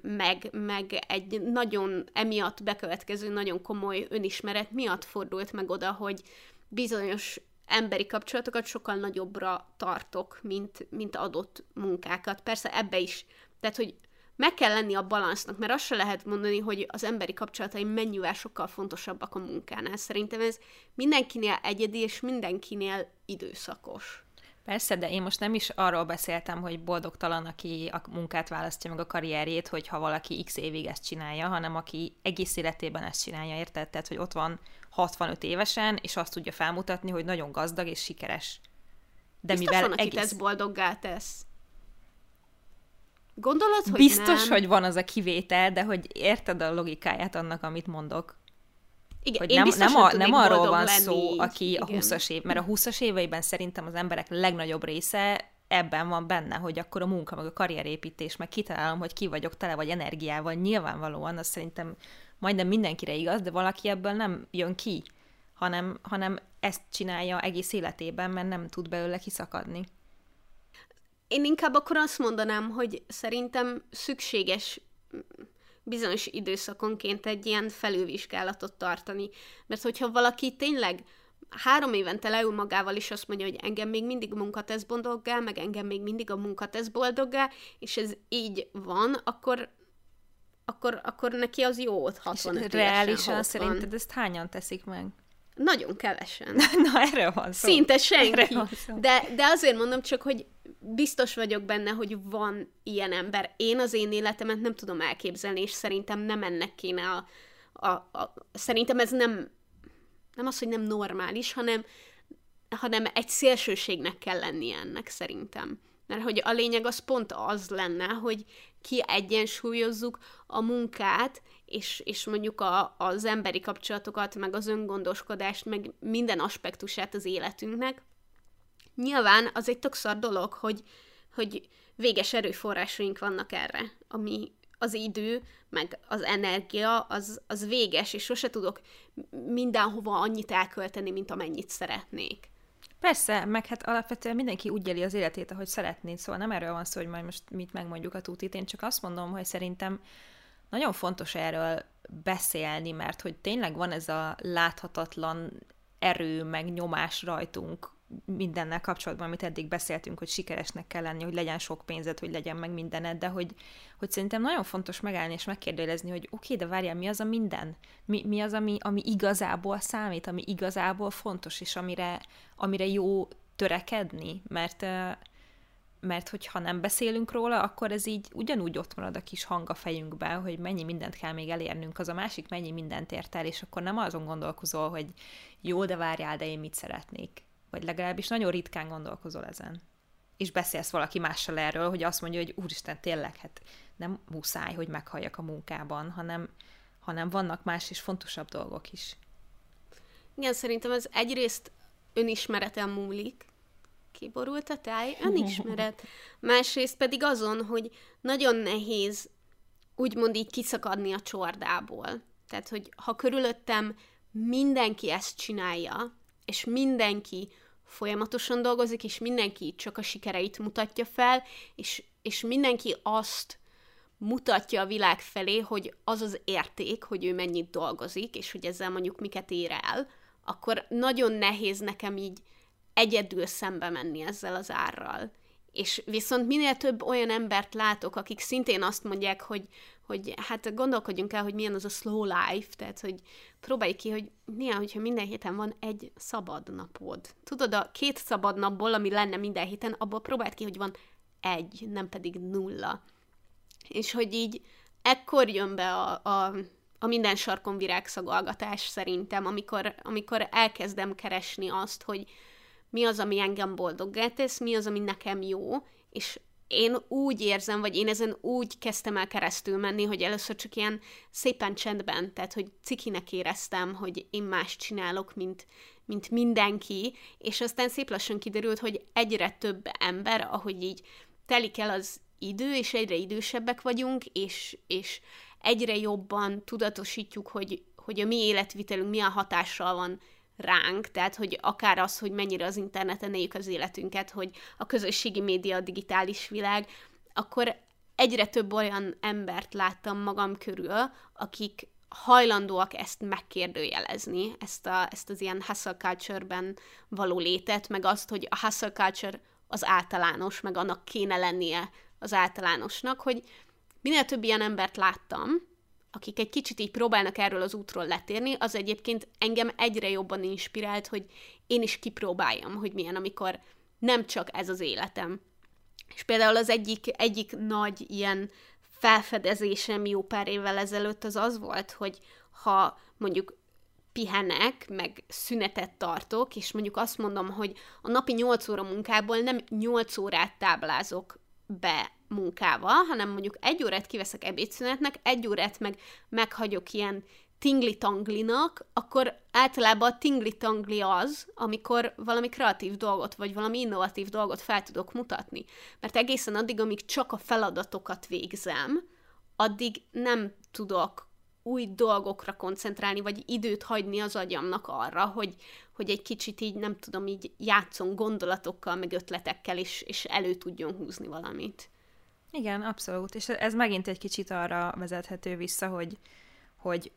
meg, meg egy nagyon emiatt bekövetkező nagyon komoly önismeret miatt fordult meg oda, hogy bizonyos emberi kapcsolatokat sokkal nagyobbra tartok, mint, mint adott munkákat. Persze ebbe is, tehát hogy meg kell lenni a balansznak, mert azt se lehet mondani, hogy az emberi kapcsolataim mennyivel sokkal fontosabbak a munkánál. Szerintem ez mindenkinél egyedi, és mindenkinél időszakos. Persze, de én most nem is arról beszéltem, hogy boldogtalan, aki a munkát választja meg a karrierjét, hogyha valaki x évig ezt csinálja, hanem aki egész életében ezt csinálja, érted? Tehát, hogy ott van 65 évesen, és azt tudja felmutatni, hogy nagyon gazdag és sikeres. De Biztos mivel van, egész... ez boldoggá tesz. Gondolod, hogy Biztos, nem? hogy van az a kivétel, de hogy érted a logikáját annak, amit mondok. Igen, hogy nem, nem, a, nem arról van lenni. szó, aki Igen. a 20-as év, mert a 20-as éveiben szerintem az emberek legnagyobb része ebben van benne, hogy akkor a munka, meg a karrierépítés, meg kitalálom, hogy ki vagyok tele vagy energiával, nyilvánvalóan, az szerintem majdnem mindenkire igaz, de valaki ebből nem jön ki, hanem, hanem ezt csinálja egész életében, mert nem tud belőle kiszakadni. Én inkább akkor azt mondanám, hogy szerintem szükséges bizonyos időszakonként egy ilyen felülvizsgálatot tartani. Mert hogyha valaki tényleg három évente leül magával, és azt mondja, hogy engem még mindig munka tesz boldoggá, meg engem még mindig a munka tesz boldoggá, és ez így van, akkor akkor, akkor neki az jó ott 65 és Reálisan szerinted ezt hányan teszik meg? Nagyon kevesen. Na, erről van szó. Szinte senki. De, de azért mondom csak, hogy biztos vagyok benne, hogy van ilyen ember. Én az én életemet nem tudom elképzelni, és szerintem nem ennek kéne a... a, a szerintem ez nem, nem az, hogy nem normális, hanem, hanem egy szélsőségnek kell lennie ennek szerintem. Mert hogy a lényeg az pont az lenne, hogy kiegyensúlyozzuk a munkát, és, és mondjuk a, az emberi kapcsolatokat, meg az öngondoskodást, meg minden aspektusát az életünknek. Nyilván az egy tök szar dolog, hogy, hogy véges erőforrásaink vannak erre, ami az idő, meg az energia, az, az véges, és sose tudok mindenhova annyit elkölteni, mint amennyit szeretnék. Persze, meg hát alapvetően mindenki úgy éli az életét, ahogy szeretnéd, szóval nem erről van szó, hogy majd most mit megmondjuk a tútit, én csak azt mondom, hogy szerintem nagyon fontos erről beszélni, mert hogy tényleg van ez a láthatatlan erő, meg nyomás rajtunk mindennel kapcsolatban, amit eddig beszéltünk, hogy sikeresnek kell lenni, hogy legyen sok pénzed, hogy legyen meg mindened, de hogy, hogy szerintem nagyon fontos megállni és megkérdezni, hogy oké, okay, de várjál, mi az a minden? Mi, mi az, ami, ami igazából számít, ami igazából fontos, és amire, amire jó törekedni? Mert, mert hogyha nem beszélünk róla, akkor ez így ugyanúgy ott marad a kis hang a fejünkben, hogy mennyi mindent kell még elérnünk, az a másik mennyi mindent ért el, és akkor nem azon gondolkozol, hogy jó, de várjál, de én mit szeretnék vagy legalábbis nagyon ritkán gondolkozol ezen. És beszélsz valaki mással erről, hogy azt mondja, hogy úristen, tényleg, hát nem muszáj, hogy meghalljak a munkában, hanem, hanem vannak más és fontosabb dolgok is. Igen, szerintem ez egyrészt önismereten múlik, kiborult a táj, önismeret. Másrészt pedig azon, hogy nagyon nehéz úgymond így kiszakadni a csordából. Tehát, hogy ha körülöttem mindenki ezt csinálja, és mindenki folyamatosan dolgozik, és mindenki csak a sikereit mutatja fel, és, és mindenki azt mutatja a világ felé, hogy az az érték, hogy ő mennyit dolgozik, és hogy ezzel mondjuk miket ér el, akkor nagyon nehéz nekem így egyedül szembe menni ezzel az árral. És viszont minél több olyan embert látok, akik szintén azt mondják, hogy, hogy hát gondolkodjunk el, hogy milyen az a slow life, tehát hogy próbálj ki, hogy milyen, hogyha minden héten van egy szabad napod. Tudod, a két szabad napból, ami lenne minden héten, abból próbáld ki, hogy van egy, nem pedig nulla. És hogy így ekkor jön be a, a, a minden sarkon virágszagalgatás szerintem, amikor, amikor elkezdem keresni azt, hogy mi az, ami engem boldoggá tesz, mi az, ami nekem jó, és én úgy érzem, vagy én ezen úgy kezdtem el keresztül menni, hogy először csak ilyen szépen csendben, tehát hogy cikinek éreztem, hogy én más csinálok, mint, mint mindenki, és aztán szép lassan kiderült, hogy egyre több ember, ahogy így telik el az idő, és egyre idősebbek vagyunk, és, és egyre jobban tudatosítjuk, hogy, hogy a mi életvitelünk milyen hatással van ránk, tehát hogy akár az, hogy mennyire az interneten éljük az életünket, hogy a közösségi média, a digitális világ, akkor egyre több olyan embert láttam magam körül, akik hajlandóak ezt megkérdőjelezni, ezt, a, ezt az ilyen hustle culture-ben való létet, meg azt, hogy a hustle culture az általános, meg annak kéne lennie az általánosnak, hogy minél több ilyen embert láttam, akik egy kicsit így próbálnak erről az útról letérni, az egyébként engem egyre jobban inspirált, hogy én is kipróbáljam, hogy milyen, amikor nem csak ez az életem. És például az egyik, egyik nagy ilyen felfedezésem jó pár évvel ezelőtt az az volt, hogy ha mondjuk pihenek, meg szünetet tartok, és mondjuk azt mondom, hogy a napi 8 óra munkából nem 8 órát táblázok be munkával, hanem mondjuk egy órát kiveszek ebédszünetnek, egy órát meg meghagyok ilyen tingli-tanglinak, akkor általában a tingli-tangli az, amikor valami kreatív dolgot, vagy valami innovatív dolgot fel tudok mutatni. Mert egészen addig, amíg csak a feladatokat végzem, addig nem tudok új dolgokra koncentrálni, vagy időt hagyni az agyamnak arra, hogy, hogy egy kicsit így, nem tudom, így játszon gondolatokkal, meg ötletekkel, és, és elő tudjon húzni valamit. Igen, abszolút. És ez megint egy kicsit arra vezethető vissza, hogy, hogy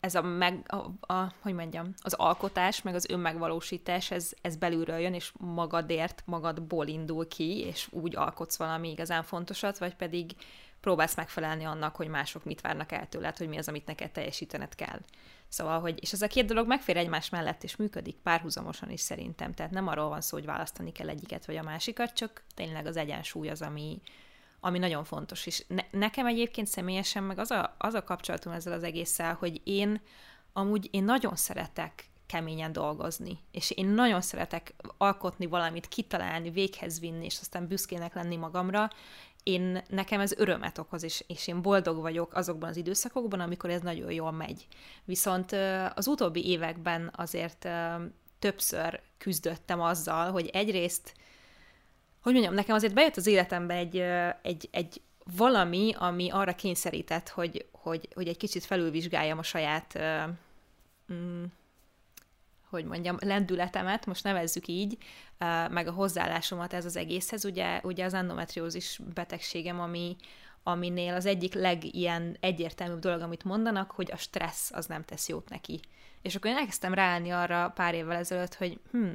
ez a, meg, a, a, hogy mondjam, az alkotás, meg az önmegvalósítás, ez, ez belülről jön, és magadért, magadból indul ki, és úgy alkotsz valami igazán fontosat, vagy pedig próbálsz megfelelni annak, hogy mások mit várnak el tőled, hogy mi az, amit neked teljesítened kell. Szóval, hogy, és ez a két dolog megfér egymás mellett, és működik párhuzamosan is szerintem. Tehát nem arról van szó, hogy választani kell egyiket vagy a másikat, csak tényleg az egyensúly az, ami, ami nagyon fontos. És ne, nekem egyébként személyesen meg az a, az a kapcsolatom ezzel az egésszel, hogy én amúgy én nagyon szeretek keményen dolgozni, és én nagyon szeretek alkotni valamit, kitalálni, véghez vinni, és aztán büszkének lenni magamra, én, nekem ez örömet okoz, és, és én boldog vagyok azokban az időszakokban, amikor ez nagyon jól megy. Viszont az utóbbi években azért többször küzdöttem azzal, hogy egyrészt, hogy mondjam, nekem azért bejött az életembe egy, egy, egy valami, ami arra kényszerített, hogy, hogy, hogy egy kicsit felülvizsgáljam a saját mm, hogy mondjam, lendületemet, most nevezzük így, meg a hozzáállásomat ez az egészhez. Ugye, ugye az endometriózis betegségem, ami, aminél az egyik legilyen egyértelműbb dolog, amit mondanak, hogy a stressz az nem tesz jót neki. És akkor én elkezdtem ráállni arra pár évvel ezelőtt, hogy hm,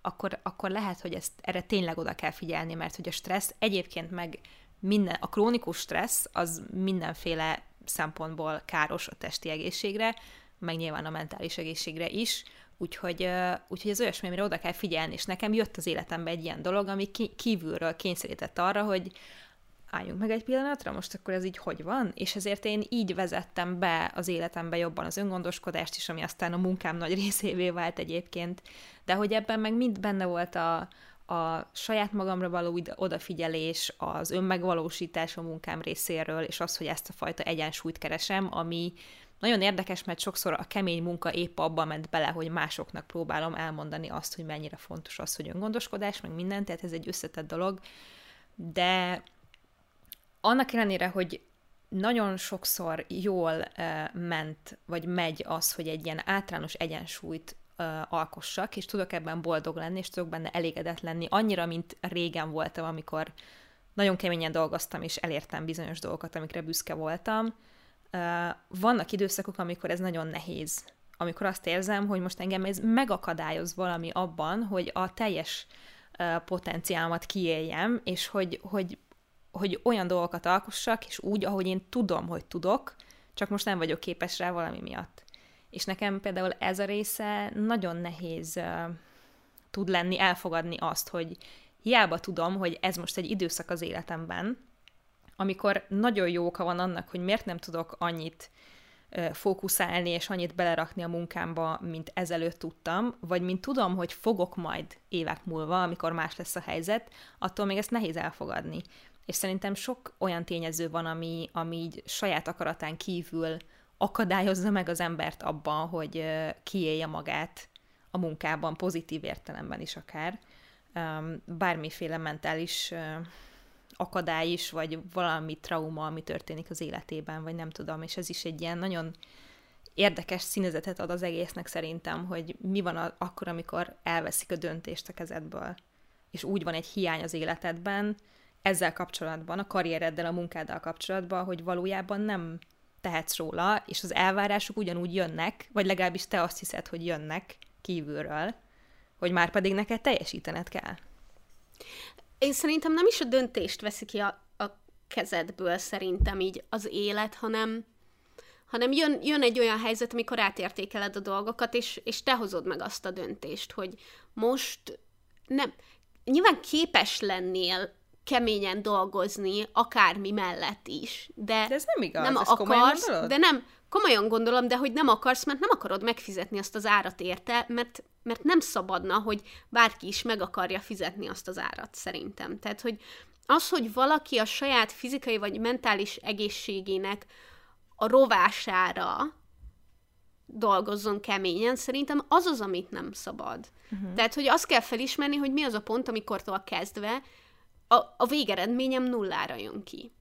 akkor, akkor lehet, hogy ezt, erre tényleg oda kell figyelni, mert hogy a stressz egyébként meg minden, a krónikus stressz az mindenféle szempontból káros a testi egészségre, meg nyilván a mentális egészségre is, Úgyhogy, úgyhogy ez olyasmi, amire oda kell figyelni, és nekem jött az életembe egy ilyen dolog, ami kívülről kényszerített arra, hogy álljunk meg egy pillanatra, most akkor ez így hogy van? És ezért én így vezettem be az életembe jobban az öngondoskodást is, ami aztán a munkám nagy részévé vált egyébként, de hogy ebben meg mind benne volt a, a saját magamra való odafigyelés, az önmegvalósítás a munkám részéről, és az, hogy ezt a fajta egyensúlyt keresem, ami nagyon érdekes, mert sokszor a kemény munka épp abban ment bele, hogy másoknak próbálom elmondani azt, hogy mennyire fontos az, hogy öngondoskodás, meg minden, tehát ez egy összetett dolog, de annak ellenére, hogy nagyon sokszor jól ment, vagy megy az, hogy egy ilyen általános egyensúlyt alkossak, és tudok ebben boldog lenni, és tudok benne elégedett lenni, annyira, mint régen voltam, amikor nagyon keményen dolgoztam, és elértem bizonyos dolgokat, amikre büszke voltam. Vannak időszakok, amikor ez nagyon nehéz. Amikor azt érzem, hogy most engem ez megakadályoz valami abban, hogy a teljes potenciámat kiéljem, és hogy, hogy, hogy olyan dolgokat alkossak, és úgy, ahogy én tudom, hogy tudok, csak most nem vagyok képes rá valami miatt. És nekem például ez a része nagyon nehéz tud lenni, elfogadni azt, hogy hiába tudom, hogy ez most egy időszak az életemben, amikor nagyon jó oka van annak, hogy miért nem tudok annyit fókuszálni és annyit belerakni a munkámba, mint ezelőtt tudtam, vagy mint tudom, hogy fogok majd évek múlva, amikor más lesz a helyzet, attól még ezt nehéz elfogadni. És szerintem sok olyan tényező van, ami, ami így saját akaratán kívül akadályozza meg az embert abban, hogy kiélje magát a munkában, pozitív értelemben is akár. Bármiféle mentális akadály is, vagy valami trauma, ami történik az életében, vagy nem tudom, és ez is egy ilyen nagyon érdekes színezetet ad az egésznek szerintem, hogy mi van akkor, amikor elveszik a döntést a kezedből, és úgy van egy hiány az életedben, ezzel kapcsolatban, a karriereddel, a munkáddal kapcsolatban, hogy valójában nem tehetsz róla, és az elvárások ugyanúgy jönnek, vagy legalábbis te azt hiszed, hogy jönnek kívülről, hogy már pedig neked teljesítened kell. Én szerintem nem is a döntést veszi ki a, a kezedből szerintem így az élet, hanem, hanem jön, jön egy olyan helyzet, amikor átértékeled a dolgokat, és, és te hozod meg azt a döntést, hogy most nem, nyilván képes lennél keményen dolgozni, akármi mellett is. De, de ez nem igaz, nem ezt akarsz, de nem, komolyan gondolom, de hogy nem akarsz, mert nem akarod megfizetni azt az árat érte, mert, mert nem szabadna, hogy bárki is meg akarja fizetni azt az árat, szerintem. Tehát, hogy az, hogy valaki a saját fizikai vagy mentális egészségének a rovására dolgozzon keményen, szerintem az az, amit nem szabad. Uh-huh. Tehát, hogy azt kell felismerni, hogy mi az a pont, amikortól kezdve a, a végeredményem nullára jön ki.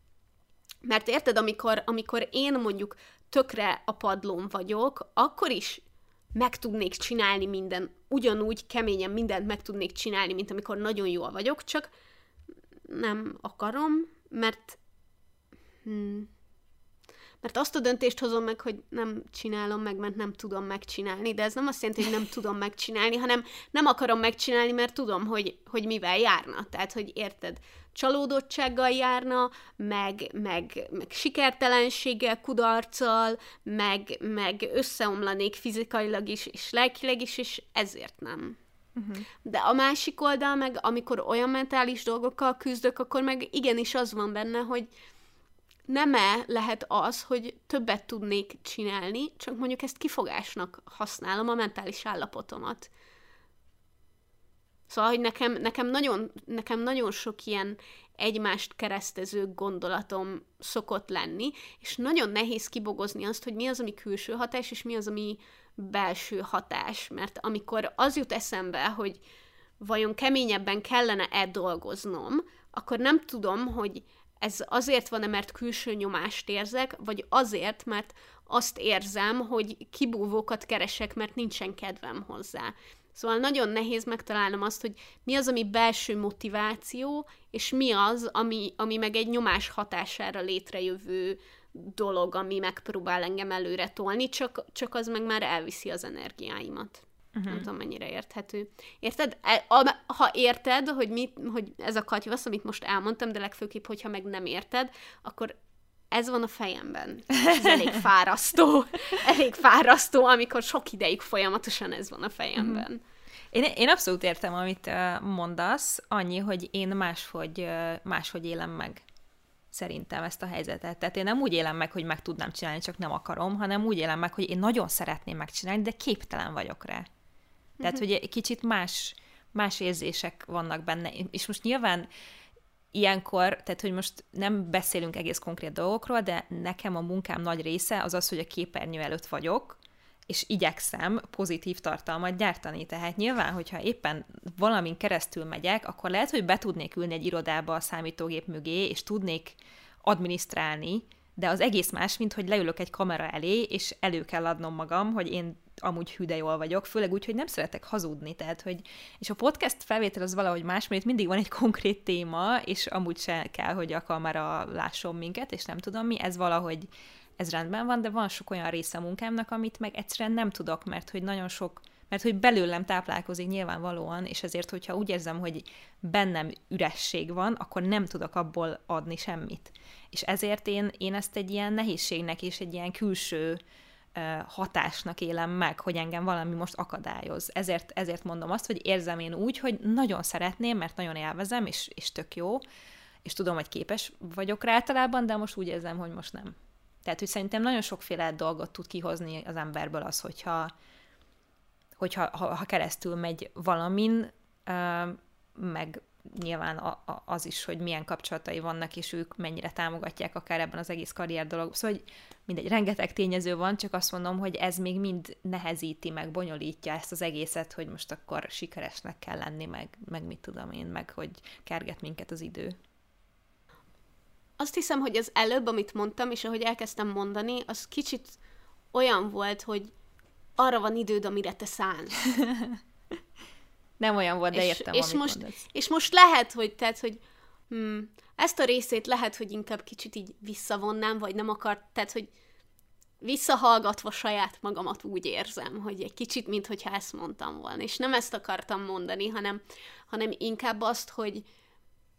Mert érted, amikor, amikor én mondjuk tökre a padlón vagyok, akkor is meg tudnék csinálni minden, ugyanúgy keményen mindent meg tudnék csinálni, mint amikor nagyon jól vagyok, csak nem akarom, mert hmm, mert azt a döntést hozom meg, hogy nem csinálom meg, mert nem tudom megcsinálni, de ez nem azt jelenti, hogy nem tudom megcsinálni, hanem nem akarom megcsinálni, mert tudom, hogy, hogy mivel járna. Tehát, hogy érted, csalódottsággal járna, meg, meg, meg sikertelenséggel, kudarccal, meg, meg összeomlanék fizikailag is, és lelkileg is, és ezért nem. Uh-huh. De a másik oldal meg, amikor olyan mentális dolgokkal küzdök, akkor meg igenis az van benne, hogy, nem-e lehet az, hogy többet tudnék csinálni, csak mondjuk ezt kifogásnak használom a mentális állapotomat. Szóval, hogy nekem, nekem, nagyon, nekem nagyon sok ilyen egymást keresztező gondolatom szokott lenni, és nagyon nehéz kibogozni azt, hogy mi az, ami külső hatás, és mi az, ami belső hatás. Mert amikor az jut eszembe, hogy vajon keményebben kellene-e dolgoznom, akkor nem tudom, hogy ez azért van-e, mert külső nyomást érzek, vagy azért, mert azt érzem, hogy kibúvókat keresek, mert nincsen kedvem hozzá. Szóval nagyon nehéz megtalálnom azt, hogy mi az, ami belső motiváció, és mi az, ami, ami meg egy nyomás hatására létrejövő dolog, ami megpróbál engem előre tolni, csak, csak az meg már elviszi az energiáimat. Uh-huh. Nem tudom, mennyire érthető. Érted? E, ha érted, hogy, mit, hogy ez a katyvasz, amit most elmondtam, de legfőképp, hogyha meg nem érted, akkor ez van a fejemben. Ez elég fárasztó. elég fárasztó, amikor sok ideig folyamatosan ez van a fejemben. Uh-huh. Én, én abszolút értem, amit mondasz, annyi, hogy én máshogy, máshogy élem meg szerintem ezt a helyzetet. Tehát én nem úgy élem meg, hogy meg tudnám csinálni, csak nem akarom, hanem úgy élem meg, hogy én nagyon szeretném megcsinálni, de képtelen vagyok rá. Tehát, uh-huh. hogy egy kicsit más, más érzések vannak benne. És most nyilván ilyenkor, tehát hogy most nem beszélünk egész konkrét dolgokról, de nekem a munkám nagy része az az, hogy a képernyő előtt vagyok, és igyekszem pozitív tartalmat gyártani. Tehát nyilván, hogyha éppen valamin keresztül megyek, akkor lehet, hogy be tudnék ülni egy irodába a számítógép mögé, és tudnék adminisztrálni, de az egész más, mint hogy leülök egy kamera elé, és elő kell adnom magam, hogy én amúgy hüde jól vagyok, főleg úgy, hogy nem szeretek hazudni, tehát, hogy, és a podcast felvétel az valahogy más, mert itt mindig van egy konkrét téma, és amúgy se kell, hogy a kamera lásson minket, és nem tudom mi, ez valahogy, ez rendben van, de van sok olyan része a munkámnak, amit meg egyszerűen nem tudok, mert hogy nagyon sok mert hogy belőlem táplálkozik nyilvánvalóan, és ezért, hogyha úgy érzem, hogy bennem üresség van, akkor nem tudok abból adni semmit. És ezért én, én ezt egy ilyen nehézségnek és egy ilyen külső hatásnak élem meg, hogy engem valami most akadályoz. Ezért, ezért mondom azt, hogy érzem én úgy, hogy nagyon szeretném, mert nagyon élvezem, és, és tök jó, és tudom, hogy képes vagyok rá általában, de most úgy érzem, hogy most nem. Tehát, hogy szerintem nagyon sokféle dolgot tud kihozni az emberből az, hogyha, hogyha ha, ha keresztül megy valamin, meg nyilván a, a, az is, hogy milyen kapcsolatai vannak, és ők mennyire támogatják akár ebben az egész karrier dolog. Szóval, hogy mindegy, rengeteg tényező van, csak azt mondom, hogy ez még mind nehezíti, meg bonyolítja ezt az egészet, hogy most akkor sikeresnek kell lenni, meg, meg mit tudom én, meg hogy kerget minket az idő. Azt hiszem, hogy az előbb, amit mondtam, és ahogy elkezdtem mondani, az kicsit olyan volt, hogy arra van időd, amire te szánsz. Nem olyan volt, de és, értem, és most, mondasz. És most lehet, hogy, tehát, hogy hmm, ezt a részét lehet, hogy inkább kicsit így visszavonnám, vagy nem akart, tehát, hogy visszahallgatva saját magamat úgy érzem, hogy egy kicsit, mintha ezt mondtam volna. És nem ezt akartam mondani, hanem, hanem inkább azt, hogy,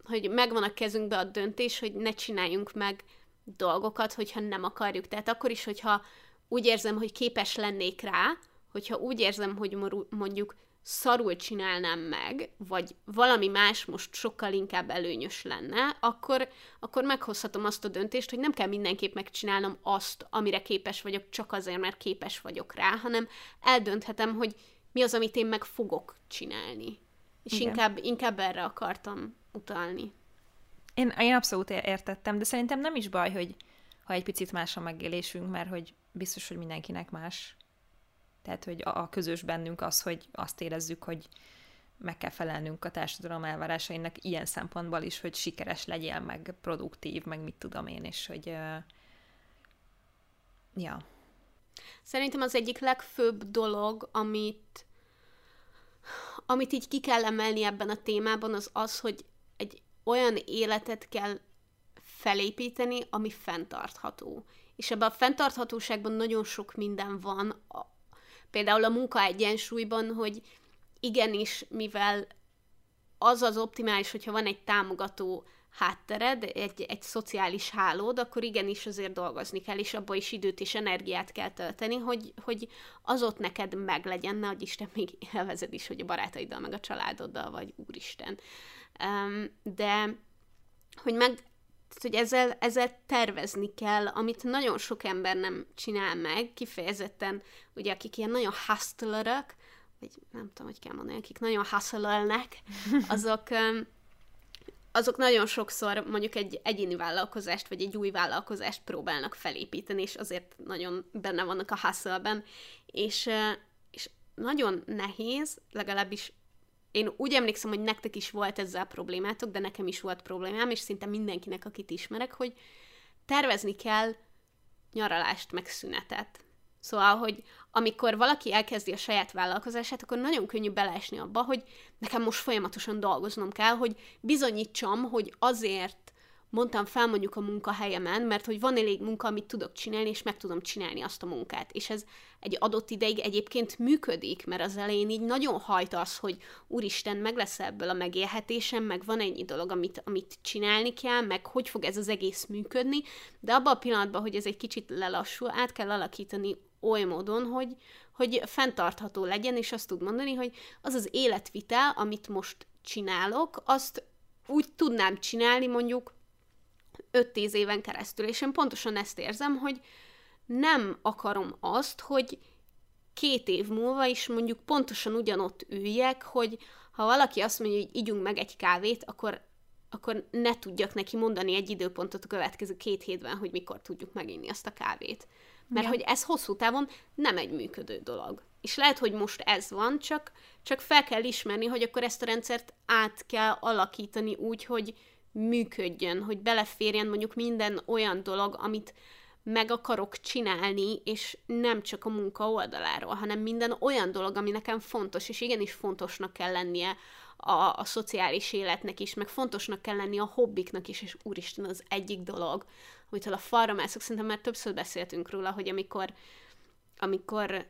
hogy megvan a kezünkbe a döntés, hogy ne csináljunk meg dolgokat, hogyha nem akarjuk. Tehát akkor is, hogyha úgy érzem, hogy képes lennék rá, hogyha úgy érzem, hogy mondjuk szarul csinálnám meg, vagy valami más most sokkal inkább előnyös lenne, akkor, akkor meghozhatom azt a döntést, hogy nem kell mindenképp megcsinálnom azt, amire képes vagyok, csak azért, mert képes vagyok rá, hanem eldönthetem, hogy mi az, amit én meg fogok csinálni. És inkább, inkább erre akartam utalni. Én, én abszolút értettem, de szerintem nem is baj, hogy ha egy picit más a megélésünk, mert hogy biztos, hogy mindenkinek más. Tehát, hogy a közös bennünk az, hogy azt érezzük, hogy meg kell felelnünk a társadalom elvárásainak ilyen szempontból is, hogy sikeres legyél, meg produktív, meg mit tudom én, és hogy uh, ja. Szerintem az egyik legfőbb dolog, amit amit így ki kell emelni ebben a témában, az az, hogy egy olyan életet kell felépíteni, ami fenntartható. És ebben a fenntarthatóságban nagyon sok minden van, például a munka egyensúlyban, hogy igenis, mivel az az optimális, hogyha van egy támogató háttered, egy, egy szociális hálód, akkor igenis azért dolgozni kell, és abba is időt és energiát kell tölteni, hogy, hogy az ott neked meglegyen, ne hogy Isten még élvezed is, hogy a barátaiddal, meg a családoddal, vagy úristen. Um, de hogy meg, hogy ezzel, ezzel tervezni kell, amit nagyon sok ember nem csinál meg, kifejezetten, ugye akik ilyen nagyon hustlerek, vagy nem tudom, hogy kell mondani, akik nagyon hustlelnek, azok, azok nagyon sokszor mondjuk egy egyéni vállalkozást, vagy egy új vállalkozást próbálnak felépíteni, és azért nagyon benne vannak a hustle és, és nagyon nehéz, legalábbis én úgy emlékszem, hogy nektek is volt ezzel problémátok, de nekem is volt problémám, és szinte mindenkinek, akit ismerek, hogy tervezni kell nyaralást, meg szünetet. Szóval, hogy amikor valaki elkezdi a saját vállalkozását, akkor nagyon könnyű beleesni abba, hogy nekem most folyamatosan dolgoznom kell, hogy bizonyítsam, hogy azért mondtam fel mondjuk a munkahelyemen, mert hogy van elég munka, amit tudok csinálni, és meg tudom csinálni azt a munkát. És ez egy adott ideig egyébként működik, mert az elején így nagyon hajt az, hogy úristen, meg lesz ebből a megélhetésem, meg van ennyi dolog, amit, amit csinálni kell, meg hogy fog ez az egész működni, de abban a pillanatban, hogy ez egy kicsit lelassul, át kell alakítani oly módon, hogy, hogy fenntartható legyen, és azt tud mondani, hogy az az életvitel, amit most csinálok, azt úgy tudnám csinálni mondjuk 5-10 éven keresztül. És én pontosan ezt érzem, hogy nem akarom azt, hogy két év múlva is mondjuk pontosan ugyanott üljek, hogy ha valaki azt mondja, hogy ígyunk meg egy kávét, akkor akkor ne tudjak neki mondani egy időpontot a következő két hétben, hogy mikor tudjuk meginni azt a kávét. Mert ja. hogy ez hosszú távon nem egy működő dolog. És lehet, hogy most ez van, csak, csak fel kell ismerni, hogy akkor ezt a rendszert át kell alakítani úgy, hogy működjön, hogy beleférjen mondjuk minden olyan dolog, amit meg akarok csinálni, és nem csak a munka oldaláról, hanem minden olyan dolog, ami nekem fontos, és igenis fontosnak kell lennie a, a szociális életnek is, meg fontosnak kell lenni a hobbiknak is, és úristen, az egyik dolog, amitől a falra mászok, szerintem már többször beszéltünk róla, hogy amikor, amikor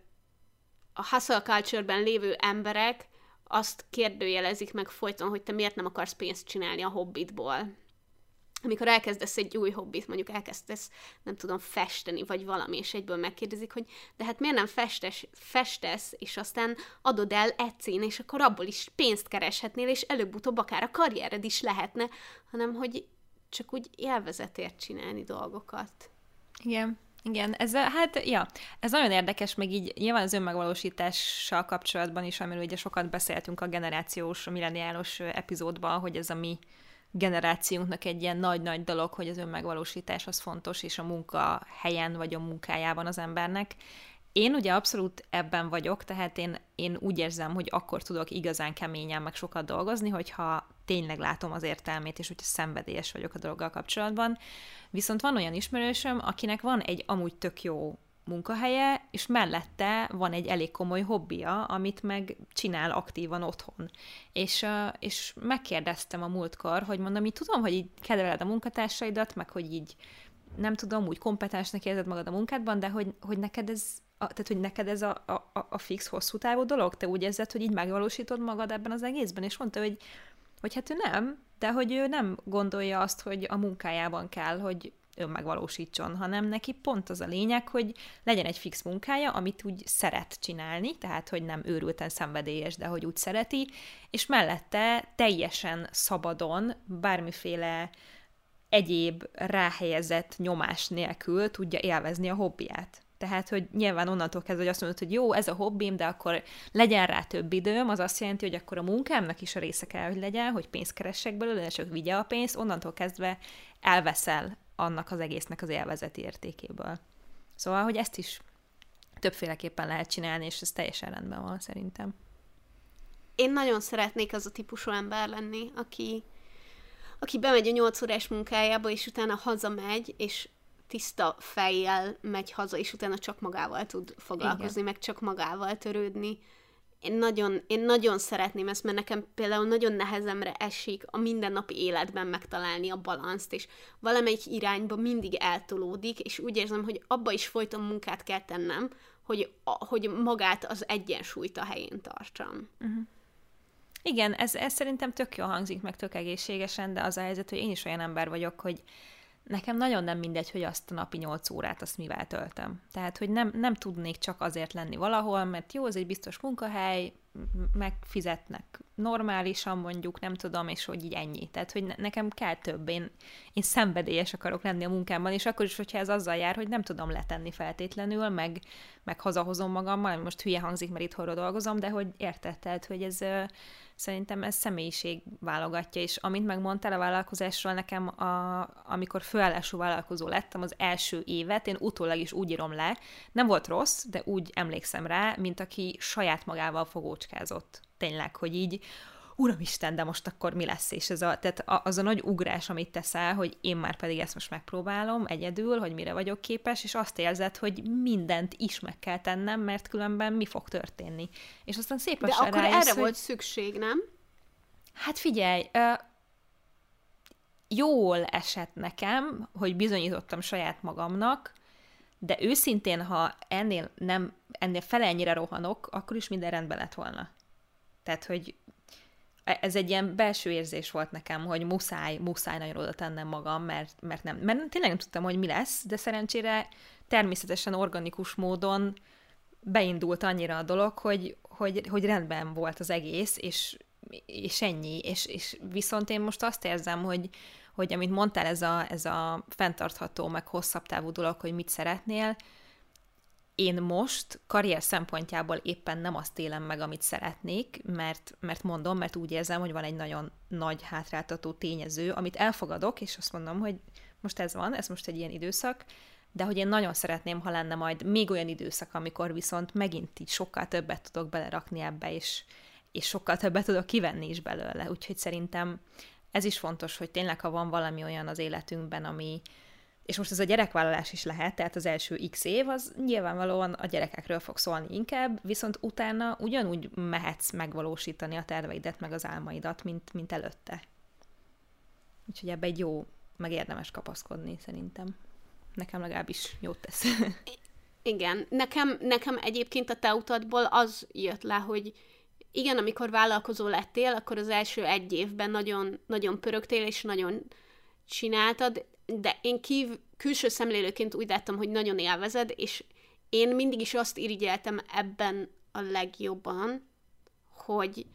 a hustle culture-ben lévő emberek azt kérdőjelezik meg folyton, hogy te miért nem akarsz pénzt csinálni a hobbitból amikor elkezdesz egy új hobbit, mondjuk elkezdesz, nem tudom, festeni, vagy valami, és egyből megkérdezik, hogy de hát miért nem festes, festesz, és aztán adod el egycén, és akkor abból is pénzt kereshetnél, és előbb-utóbb akár a karriered is lehetne, hanem hogy csak úgy élvezetért csinálni dolgokat. Igen. Igen, ez, hát, ja, ez nagyon érdekes, meg így nyilván az önmegvalósítással kapcsolatban is, amiről ugye sokat beszéltünk a generációs, a milleniálos epizódban, hogy ez a mi generációnknak egy ilyen nagy-nagy dolog, hogy az önmegvalósítás az fontos, és a munka helyen vagy a munkájában az embernek. Én ugye abszolút ebben vagyok, tehát én, én úgy érzem, hogy akkor tudok igazán keményen meg sokat dolgozni, hogyha tényleg látom az értelmét, és hogyha szenvedélyes vagyok a dologgal kapcsolatban. Viszont van olyan ismerősöm, akinek van egy amúgy tök jó munkahelye, és mellette van egy elég komoly hobbija, amit meg csinál aktívan otthon. És, és megkérdeztem a múltkor, hogy mondom, így tudom, hogy így kedveled a munkatársaidat, meg hogy így nem tudom, úgy kompetensnek érzed magad a munkádban, de hogy, hogy neked ez a, tehát, hogy neked ez a, a, a fix hosszú távú dolog? Te úgy érzed, hogy így megvalósítod magad ebben az egészben? És mondta, hogy, hogy hát ő nem, de hogy ő nem gondolja azt, hogy a munkájában kell, hogy önmegvalósítson, hanem neki pont az a lényeg, hogy legyen egy fix munkája, amit úgy szeret csinálni, tehát hogy nem őrülten szenvedélyes, de hogy úgy szereti, és mellette teljesen szabadon, bármiféle egyéb ráhelyezett nyomás nélkül tudja élvezni a hobbiát. Tehát, hogy nyilván onnantól kezdve, hogy azt mondod, hogy jó, ez a hobbim, de akkor legyen rá több időm, az azt jelenti, hogy akkor a munkámnak is a része kell, hogy legyen, hogy pénzt keressek belőle, csak vigye a pénzt, onnantól kezdve elveszel annak az egésznek az élvezeti értékéből. Szóval, hogy ezt is többféleképpen lehet csinálni, és ez teljesen rendben van szerintem. Én nagyon szeretnék az a típusú ember lenni, aki, aki bemegy a nyolc órás munkájába, és utána hazamegy, és tiszta fejjel megy haza, és utána csak magával tud foglalkozni, Igen. meg csak magával törődni én nagyon, én nagyon szeretném ezt, mert nekem például nagyon nehezemre esik a mindennapi életben megtalálni a balanszt, és valamelyik irányba mindig eltolódik, és úgy érzem, hogy abba is folyton munkát kell tennem, hogy, hogy magát az egyensúlyt a helyén tartsam. Uh-huh. Igen, ez, ez szerintem tök jól hangzik, meg tök egészségesen, de az a helyzet, hogy én is olyan ember vagyok, hogy nekem nagyon nem mindegy, hogy azt a napi 8 órát azt mivel töltöm. Tehát, hogy nem, nem tudnék csak azért lenni valahol, mert jó, ez egy biztos munkahely, megfizetnek normálisan mondjuk, nem tudom, és hogy így ennyi. Tehát, hogy nekem kell több. Én, én szenvedélyes akarok lenni a munkámban, és akkor is, hogyha ez azzal jár, hogy nem tudom letenni feltétlenül, meg, meg hazahozom magammal, most hülye hangzik, mert itthonról dolgozom, de hogy érted, tehát, hogy ez szerintem ez személyiség válogatja, és amint megmondtál a vállalkozásról, nekem a, amikor főállású vállalkozó lettem az első évet, én utólag is úgy írom le, nem volt rossz, de úgy emlékszem rá, mint aki saját magával fogócskázott. Tényleg, hogy így, Uramisten, de most akkor mi lesz? És ez a, tehát az a nagy ugrás, amit teszel, hogy én már pedig ezt most megpróbálom egyedül, hogy mire vagyok képes, és azt érzed, hogy mindent is meg kell tennem, mert különben mi fog történni. És aztán szép De akkor rájössz, erre hogy... volt szükség, nem? Hát figyelj, uh, jól esett nekem, hogy bizonyítottam saját magamnak, de őszintén, ha ennél nem, ennél fele ennyire rohanok, akkor is minden rendben lett volna. Tehát, hogy ez egy ilyen belső érzés volt nekem, hogy muszáj, muszáj nagyon oda tennem magam, mert, mert, nem, mert tényleg nem tudtam, hogy mi lesz, de szerencsére természetesen organikus módon beindult annyira a dolog, hogy, hogy, hogy rendben volt az egész, és, és ennyi. És, és viszont én most azt érzem, hogy, hogy amit mondtál, ez a, ez a fenntartható, meg hosszabb távú dolog, hogy mit szeretnél, én most karrier szempontjából éppen nem azt élem meg, amit szeretnék, mert, mert mondom, mert úgy érzem, hogy van egy nagyon nagy hátráltató tényező, amit elfogadok, és azt mondom, hogy most ez van, ez most egy ilyen időszak, de hogy én nagyon szeretném, ha lenne majd még olyan időszak, amikor viszont megint így sokkal többet tudok belerakni ebbe, és, és sokkal többet tudok kivenni is belőle. Úgyhogy szerintem ez is fontos, hogy tényleg, ha van valami olyan az életünkben, ami, és most ez a gyerekvállalás is lehet, tehát az első x év, az nyilvánvalóan a gyerekekről fog szólni inkább, viszont utána ugyanúgy mehetsz megvalósítani a terveidet, meg az álmaidat, mint, mint előtte. Úgyhogy ebbe egy jó, meg érdemes kapaszkodni, szerintem. Nekem legalábbis jót tesz. Igen, nekem, nekem egyébként a te utadból az jött le, hogy igen, amikor vállalkozó lettél, akkor az első egy évben nagyon, nagyon pörögtél, és nagyon csináltad, de én kív, külső szemlélőként úgy láttam, hogy nagyon élvezed, és én mindig is azt irigyeltem ebben a legjobban, hogy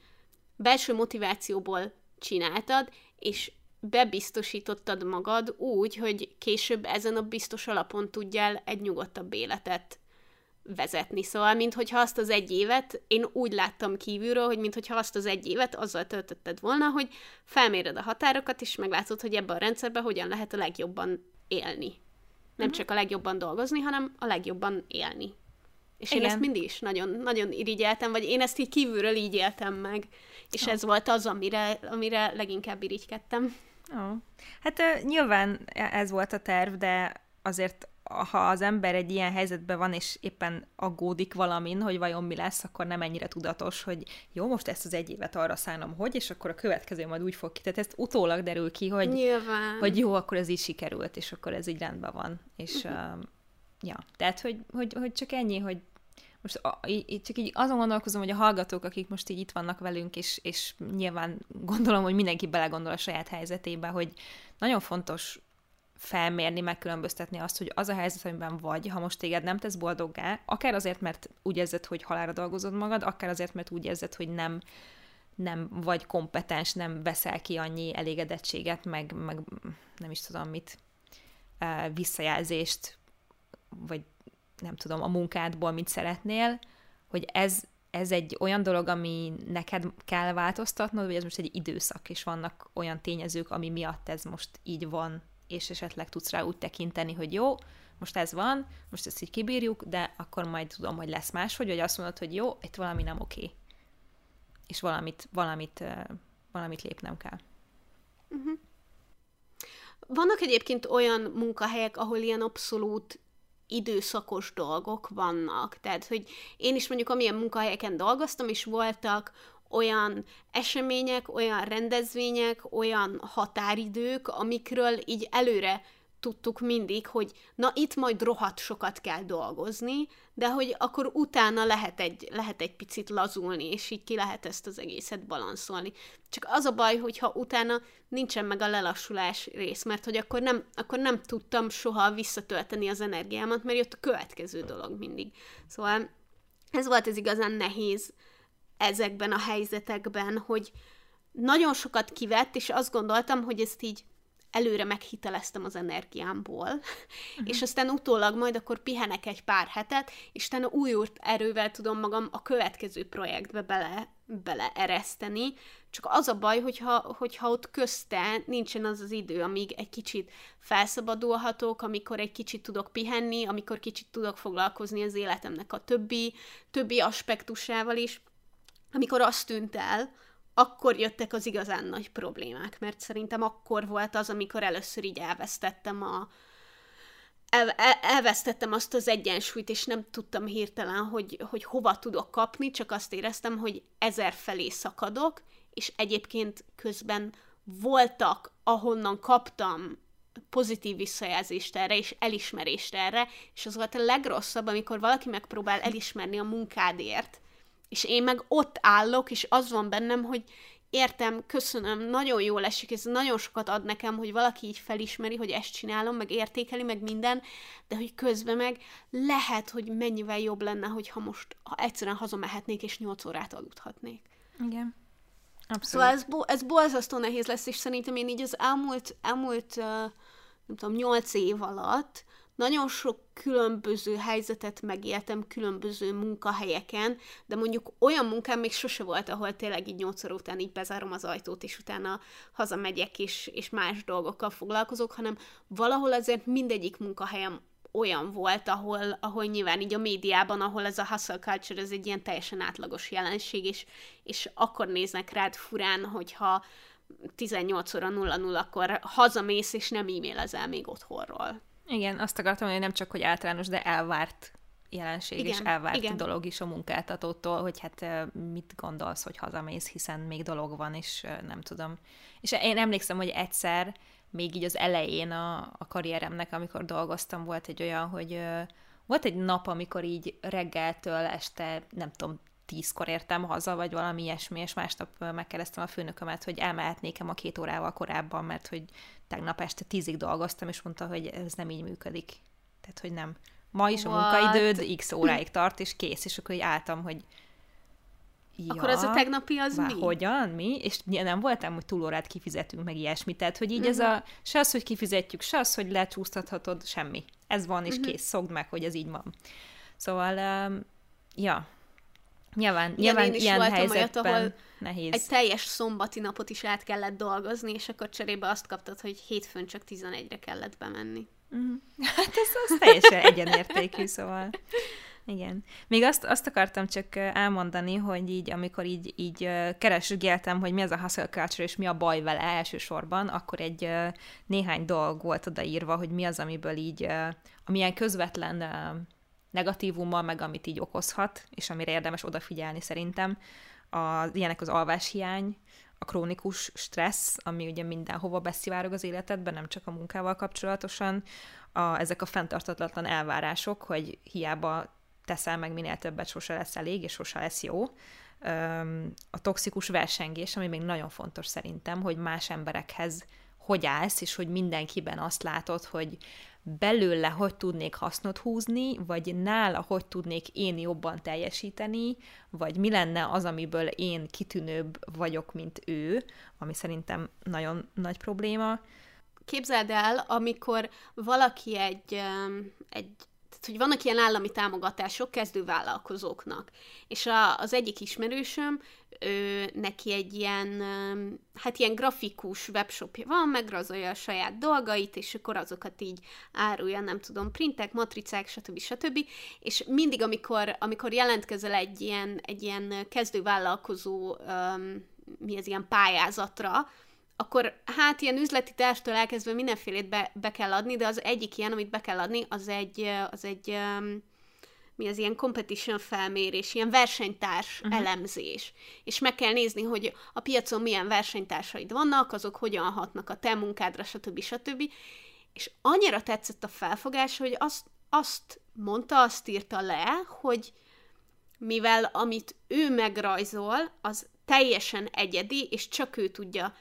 belső motivációból csináltad, és bebiztosítottad magad úgy, hogy később ezen a biztos alapon tudjál egy nyugodtabb életet vezetni. Szóval, minthogyha azt az egy évet, én úgy láttam kívülről, hogy minthogyha azt az egy évet azzal töltötted volna, hogy felméred a határokat, és meglátod, hogy ebben a rendszerben hogyan lehet a legjobban élni. Nem uh-huh. csak a legjobban dolgozni, hanem a legjobban élni. És Igen. én ezt mindig is nagyon, nagyon irigyeltem, vagy én ezt így kívülről így éltem meg. És oh. ez volt az, amire, amire leginkább irigykedtem. Oh. Hát uh, nyilván ez volt a terv, de azért ha az ember egy ilyen helyzetben van, és éppen aggódik valamin, hogy vajon mi lesz, akkor nem ennyire tudatos, hogy jó, most ezt az egy évet arra szánom, hogy, és akkor a következő majd úgy fog ki. Tehát ezt utólag derül ki, hogy, Nyilván. hogy jó, akkor ez így sikerült, és akkor ez így rendben van. És uh-huh. uh, ja, tehát, hogy, hogy, hogy csak ennyi, hogy most a, így, csak így azon gondolkozom, hogy a hallgatók, akik most így itt vannak velünk, és, és nyilván gondolom, hogy mindenki belegondol a saját helyzetébe, hogy nagyon fontos felmérni, megkülönböztetni azt, hogy az a helyzet, amiben vagy, ha most téged nem tesz boldoggá, akár azért, mert úgy érzed, hogy halára dolgozod magad, akár azért, mert úgy érzed, hogy nem, nem vagy kompetens, nem veszel ki annyi elégedettséget, meg, meg nem is tudom mit, visszajelzést, vagy nem tudom, a munkádból mit szeretnél, hogy ez, ez egy olyan dolog, ami neked kell változtatnod, vagy ez most egy időszak, és vannak olyan tényezők, ami miatt ez most így van, és esetleg tudsz rá úgy tekinteni, hogy jó, most ez van, most ezt így kibírjuk, de akkor majd tudom, hogy lesz máshogy, hogy azt mondod, hogy jó, itt valami nem oké. És valamit, valamit, valamit lépnem kell. Uh-huh. Vannak egyébként olyan munkahelyek, ahol ilyen abszolút időszakos dolgok vannak. Tehát, hogy én is mondjuk amilyen munkahelyeken dolgoztam, és voltak olyan események, olyan rendezvények, olyan határidők, amikről így előre tudtuk mindig, hogy na itt majd rohadt sokat kell dolgozni, de hogy akkor utána lehet egy, lehet egy picit lazulni, és így ki lehet ezt az egészet balanszolni. Csak az a baj, hogyha utána nincsen meg a lelassulás rész, mert hogy akkor nem, akkor nem tudtam soha visszatölteni az energiámat, mert jött a következő dolog mindig. Szóval ez volt ez igazán nehéz ezekben a helyzetekben, hogy nagyon sokat kivett, és azt gondoltam, hogy ezt így előre meghiteleztem az energiámból, uh-huh. és aztán utólag majd akkor pihenek egy pár hetet, és utána újult erővel tudom magam a következő projektbe bele, beleereszteni, csak az a baj, hogyha, hogyha ott közte nincsen az az idő, amíg egy kicsit felszabadulhatok, amikor egy kicsit tudok pihenni, amikor kicsit tudok foglalkozni az életemnek a többi, többi aspektusával is, amikor azt tűnt el, akkor jöttek az igazán nagy problémák, mert szerintem akkor volt az, amikor először így elvesztettem a, el, el, elvesztettem azt az egyensúlyt, és nem tudtam hirtelen, hogy, hogy hova tudok kapni, csak azt éreztem, hogy ezer felé szakadok, és egyébként közben voltak, ahonnan kaptam pozitív visszajelzést erre, és elismerést erre, és az volt a legrosszabb, amikor valaki megpróbál elismerni a munkádért, és én meg ott állok, és az van bennem, hogy értem, köszönöm, nagyon jól esik, ez nagyon sokat ad nekem, hogy valaki így felismeri, hogy ezt csinálom, meg értékeli, meg minden, de hogy közben meg lehet, hogy mennyivel jobb lenne, hogyha most ha egyszerűen hazamehetnék, és 8 órát aludhatnék. Igen. Abszolút. Szóval ez, bo- ez borzasztó nehéz lesz, és szerintem én így az elmúlt, elmúlt uh, nem tudom, 8 év alatt nagyon sok különböző helyzetet megéltem különböző munkahelyeken, de mondjuk olyan munkám még sose volt, ahol tényleg így nyolcszor után így bezárom az ajtót, és utána hazamegyek, és, és más dolgokkal foglalkozok, hanem valahol azért mindegyik munkahelyem olyan volt, ahol, ahol nyilván így a médiában, ahol ez a hustle culture, ez egy ilyen teljesen átlagos jelenség, és, és akkor néznek rád furán, hogyha 18 óra 0 akkor hazamész, és nem e-mailezel még otthonról. Igen, azt akartam mondani, nem csak, hogy általános, de elvárt jelenség igen, és elvárt igen. dolog is a munkáltatótól, hogy hát mit gondolsz, hogy hazamész, hiszen még dolog van, és nem tudom. És én emlékszem, hogy egyszer, még így az elején a, a karrieremnek, amikor dolgoztam, volt egy olyan, hogy volt egy nap, amikor így reggeltől este, nem tudom, tízkor értem haza, vagy valami ilyesmi, és másnap megkérdeztem a főnökömet, hogy elmehetnék-e a két órával korábban, mert hogy tegnap este tízig dolgoztam, és mondta, hogy ez nem így működik. Tehát, hogy nem. Ma is What? a munkaidőd x óráig tart, és kész, és akkor így álltam, hogy Ja, Akkor az a tegnapi az mi? Hogyan? Mi? És nem voltam, hogy túlórát kifizetünk, meg ilyesmi. Tehát, hogy így uh-huh. ez a, mhm. se az, hogy kifizetjük, se az, hogy lecsúsztathatod, semmi. Ez van, és uh-huh. kész, szogd meg, hogy ez így van. Szóval, um, ja, Nyilván, Igen, nyilván én is ilyen helyzetben olyat, ahol nehéz. Egy teljes szombati napot is át kellett dolgozni, és akkor cserébe azt kaptad, hogy hétfőn csak 11-re kellett bemenni. Mm. Hát ez az teljesen egyenértékű, szóval. Igen. Még azt, azt akartam csak elmondani, hogy így, amikor így, így keresgéltem, hogy mi az a hustle culture, és mi a baj vele elsősorban, akkor egy néhány dolg volt odaírva, hogy mi az, amiből így, amilyen közvetlen negatívummal, meg amit így okozhat, és amire érdemes odafigyelni szerintem. A, ilyenek az alváshiány, a krónikus stressz, ami ugye mindenhova beszivárog az életedben, nem csak a munkával kapcsolatosan, a, ezek a fenntartatlan elvárások, hogy hiába teszel meg minél többet, sose lesz elég, és sose lesz jó. A toxikus versengés, ami még nagyon fontos szerintem, hogy más emberekhez hogy állsz, és hogy mindenkiben azt látod, hogy belőle hogy tudnék hasznot húzni, vagy nála hogy tudnék én jobban teljesíteni, vagy mi lenne az, amiből én kitűnőbb vagyok, mint ő, ami szerintem nagyon nagy probléma. Képzeld el, amikor valaki egy, egy tehát, hogy vannak ilyen állami támogatások kezdővállalkozóknak. És a, az egyik ismerősöm, ő, neki egy ilyen, hát ilyen grafikus webshopja van, megrajzolja a saját dolgait, és akkor azokat így árulja, nem tudom, printek, matricák, stb. stb. És mindig, amikor, amikor jelentkezel egy ilyen, egy ilyen kezdővállalkozó, um, mi az ilyen pályázatra, akkor hát ilyen üzleti tervtől elkezdve mindenfélét be, be kell adni, de az egyik ilyen, amit be kell adni, az egy, az egy um, mi az ilyen competition felmérés, ilyen versenytárs uh-huh. elemzés. És meg kell nézni, hogy a piacon milyen versenytársaid vannak, azok hogyan hatnak a te munkádra, stb. stb. És annyira tetszett a felfogás, hogy azt, azt mondta, azt írta le, hogy mivel amit ő megrajzol, az teljesen egyedi, és csak ő tudja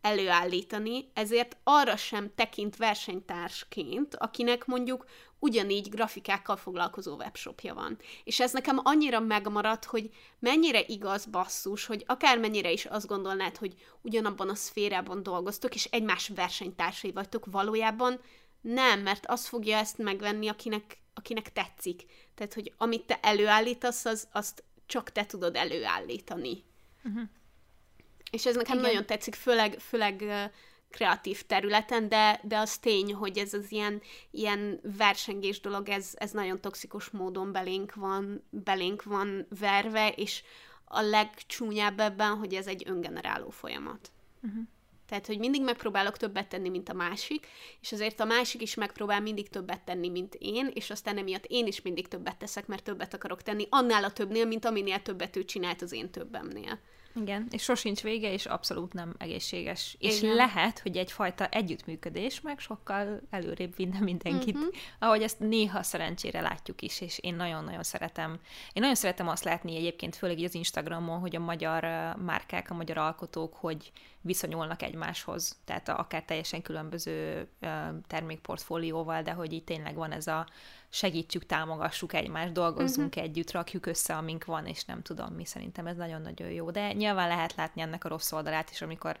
előállítani, ezért arra sem tekint versenytársként, akinek mondjuk ugyanígy grafikákkal foglalkozó webshopja van. És ez nekem annyira megmaradt, hogy mennyire igaz basszus, hogy akármennyire is azt gondolnád, hogy ugyanabban a szférában dolgoztok, és egymás versenytársai vagytok, valójában nem, mert az fogja ezt megvenni, akinek, akinek tetszik. Tehát, hogy amit te előállítasz, az, azt csak te tudod előállítani. Uh-huh. És ez nekem Igen. nagyon tetszik, főleg, főleg kreatív területen, de, de az tény, hogy ez az ilyen, ilyen versengés dolog, ez, ez nagyon toxikus módon belénk van, belénk van verve, és a legcsúnyább ebben, hogy ez egy öngeneráló folyamat. Uh-huh. Tehát, hogy mindig megpróbálok többet tenni, mint a másik, és azért a másik is megpróbál mindig többet tenni, mint én, és aztán emiatt én is mindig többet teszek, mert többet akarok tenni, annál a többnél, mint aminél többet ő csinált az én többemnél. Igen, és sosincs vége, és abszolút nem egészséges. Igen. És lehet, hogy egyfajta együttműködés meg sokkal előrébb vinne mindenkit, uh-huh. ahogy ezt néha szerencsére látjuk is, és én nagyon-nagyon szeretem. Én nagyon szeretem azt látni egyébként, főleg az Instagramon, hogy a magyar márkák, a magyar alkotók, hogy viszonyulnak egymáshoz, tehát akár teljesen különböző termékportfólióval, de hogy így tényleg van ez a segítsük, támogassuk egymást, dolgozzunk uh-huh. együtt, rakjuk össze, amink van, és nem tudom mi, szerintem ez nagyon-nagyon jó. De nyilván lehet látni ennek a rossz oldalát is, amikor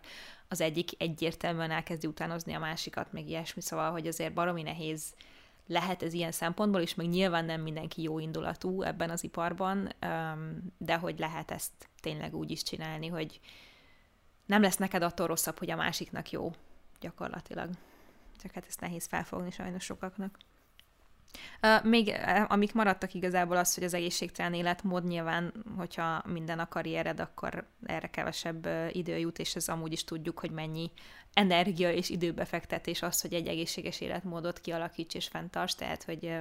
az egyik egyértelműen elkezdi utánozni a másikat, meg ilyesmi, szóval, hogy azért baromi nehéz lehet ez ilyen szempontból is, meg nyilván nem mindenki jó indulatú ebben az iparban, de hogy lehet ezt tényleg úgy is csinálni, hogy nem lesz neked attól rosszabb, hogy a másiknak jó, gyakorlatilag. Csak hát ezt nehéz felfogni sajnos sokaknak. Még amik maradtak igazából az, hogy az egészségtelen életmód nyilván, hogyha minden a karriered, akkor erre kevesebb idő jut, és ez amúgy is tudjuk, hogy mennyi energia és időbefektetés az, hogy egy egészséges életmódot kialakíts és fenntarts, tehát hogy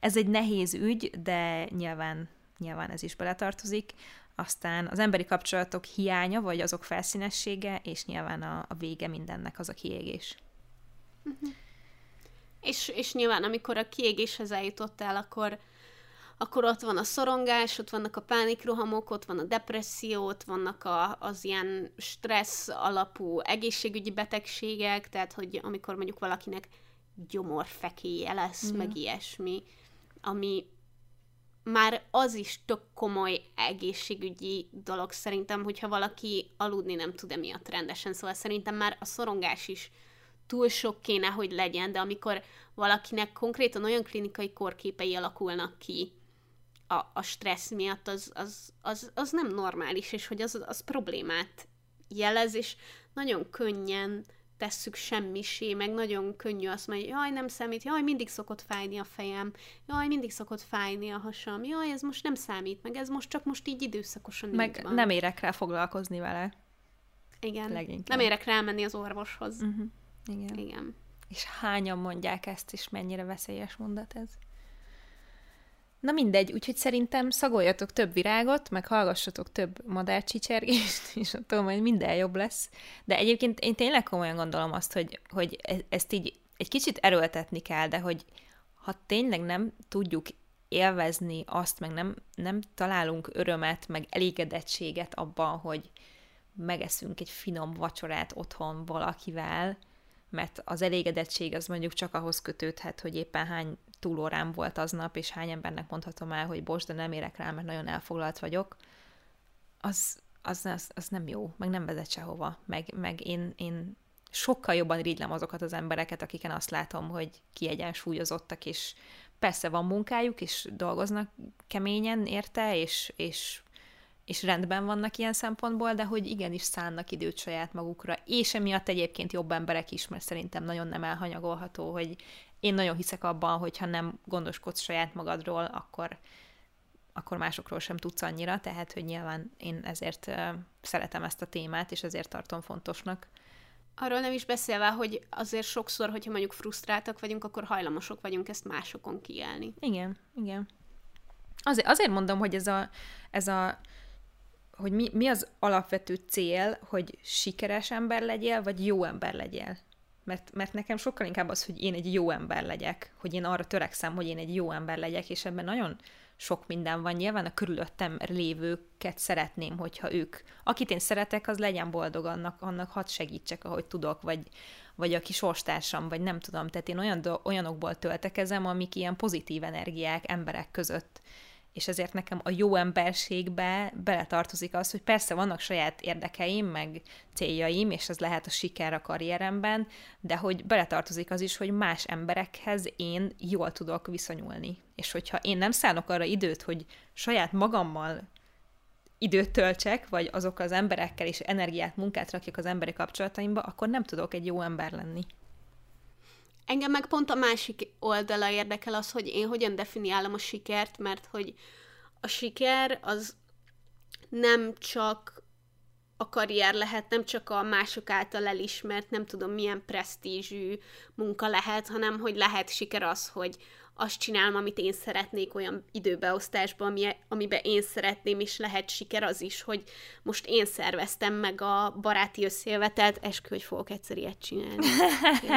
ez egy nehéz ügy, de nyilván, nyilván ez is beletartozik. Aztán az emberi kapcsolatok hiánya, vagy azok felszínessége, és nyilván a, a vége mindennek az a kiégés. Uh-huh. És, és nyilván, amikor a kiégéshez eljutottál, akkor, akkor ott van a szorongás, ott vannak a pánikrohamok, ott van a depresszió, ott vannak a, az ilyen stressz alapú egészségügyi betegségek, tehát hogy amikor mondjuk valakinek gyomorfekéje lesz, mm. meg ilyesmi, ami már az is tök komoly egészségügyi dolog szerintem, hogyha valaki aludni nem tud emiatt rendesen, szóval szerintem már a szorongás is túl sok kéne, hogy legyen, de amikor valakinek konkrétan olyan klinikai korképei alakulnak ki a, a stressz miatt, az, az, az, az nem normális, és hogy az, az problémát jelez, és nagyon könnyen tesszük semmisé, meg nagyon könnyű azt mondani, jaj, nem számít, jaj, mindig szokott fájni a fejem, jaj, mindig szokott fájni a hasam, jaj, ez most nem számít, meg ez most csak most így időszakosan Meg így van. nem érek rá foglalkozni vele. Igen, Leginkább. nem érek rá menni az orvoshoz. Uh-huh. Igen. Igen. És hányan mondják ezt, és mennyire veszélyes mondat ez. Na mindegy, úgyhogy szerintem szagoljatok több virágot, meg hallgassatok több madárcsicsergést, és attól majd minden jobb lesz. De egyébként én tényleg komolyan gondolom azt, hogy, hogy e- ezt így egy kicsit erőltetni kell, de hogy ha tényleg nem tudjuk élvezni azt, meg nem, nem találunk örömet, meg elégedettséget abban, hogy megeszünk egy finom vacsorát otthon valakivel, mert az elégedettség az mondjuk csak ahhoz kötődhet, hogy éppen hány túlórám volt aznap, és hány embernek mondhatom el, hogy bocs, de nem érek rá, mert nagyon elfoglalt vagyok, az, az, az, az nem jó, meg nem vezet sehova. Meg, meg én, én sokkal jobban ridlem azokat az embereket, akiken azt látom, hogy kiegyensúlyozottak, és persze van munkájuk, és dolgoznak keményen érte, és, és és rendben vannak ilyen szempontból, de hogy igenis szánnak időt saját magukra, és emiatt egyébként jobb emberek is, mert szerintem nagyon nem elhanyagolható, hogy én nagyon hiszek abban, hogy ha nem gondoskodsz saját magadról, akkor, akkor másokról sem tudsz annyira, tehát hogy nyilván én ezért szeretem ezt a témát, és ezért tartom fontosnak. Arról nem is beszélve, hogy azért sokszor, hogyha mondjuk frusztráltak vagyunk, akkor hajlamosok vagyunk ezt másokon kielni. Igen, igen. Azért, azért mondom, hogy ez a, ez a hogy mi, mi az alapvető cél, hogy sikeres ember legyél, vagy jó ember legyél. Mert, mert nekem sokkal inkább az, hogy én egy jó ember legyek, hogy én arra törekszem, hogy én egy jó ember legyek, és ebben nagyon sok minden van. Nyilván a körülöttem lévőket szeretném, hogyha ők, akit én szeretek, az legyen boldog, annak, annak hadd segítsek, ahogy tudok, vagy, vagy aki sorstársam, vagy nem tudom. Tehát én olyan, olyanokból töltekezem, amik ilyen pozitív energiák emberek között és ezért nekem a jó emberségbe beletartozik az, hogy persze vannak saját érdekeim, meg céljaim, és ez lehet a siker a karrieremben, de hogy beletartozik az is, hogy más emberekhez én jól tudok viszonyulni. És hogyha én nem szánok arra időt, hogy saját magammal időt töltsek, vagy azokkal az emberekkel és energiát, munkát rakjak az emberi kapcsolataimba, akkor nem tudok egy jó ember lenni. Engem meg pont a másik oldala érdekel az, hogy én hogyan definiálom a sikert, mert hogy a siker az nem csak a karrier lehet, nem csak a mások által elismert, nem tudom milyen presztízsű munka lehet, hanem hogy lehet siker az, hogy azt csinálom, amit én szeretnék olyan időbeosztásban, ami, amiben én szeretném, és lehet siker az is, hogy most én szerveztem meg a baráti összélvetet, eskü, hogy fogok egyszer ilyet csinálni.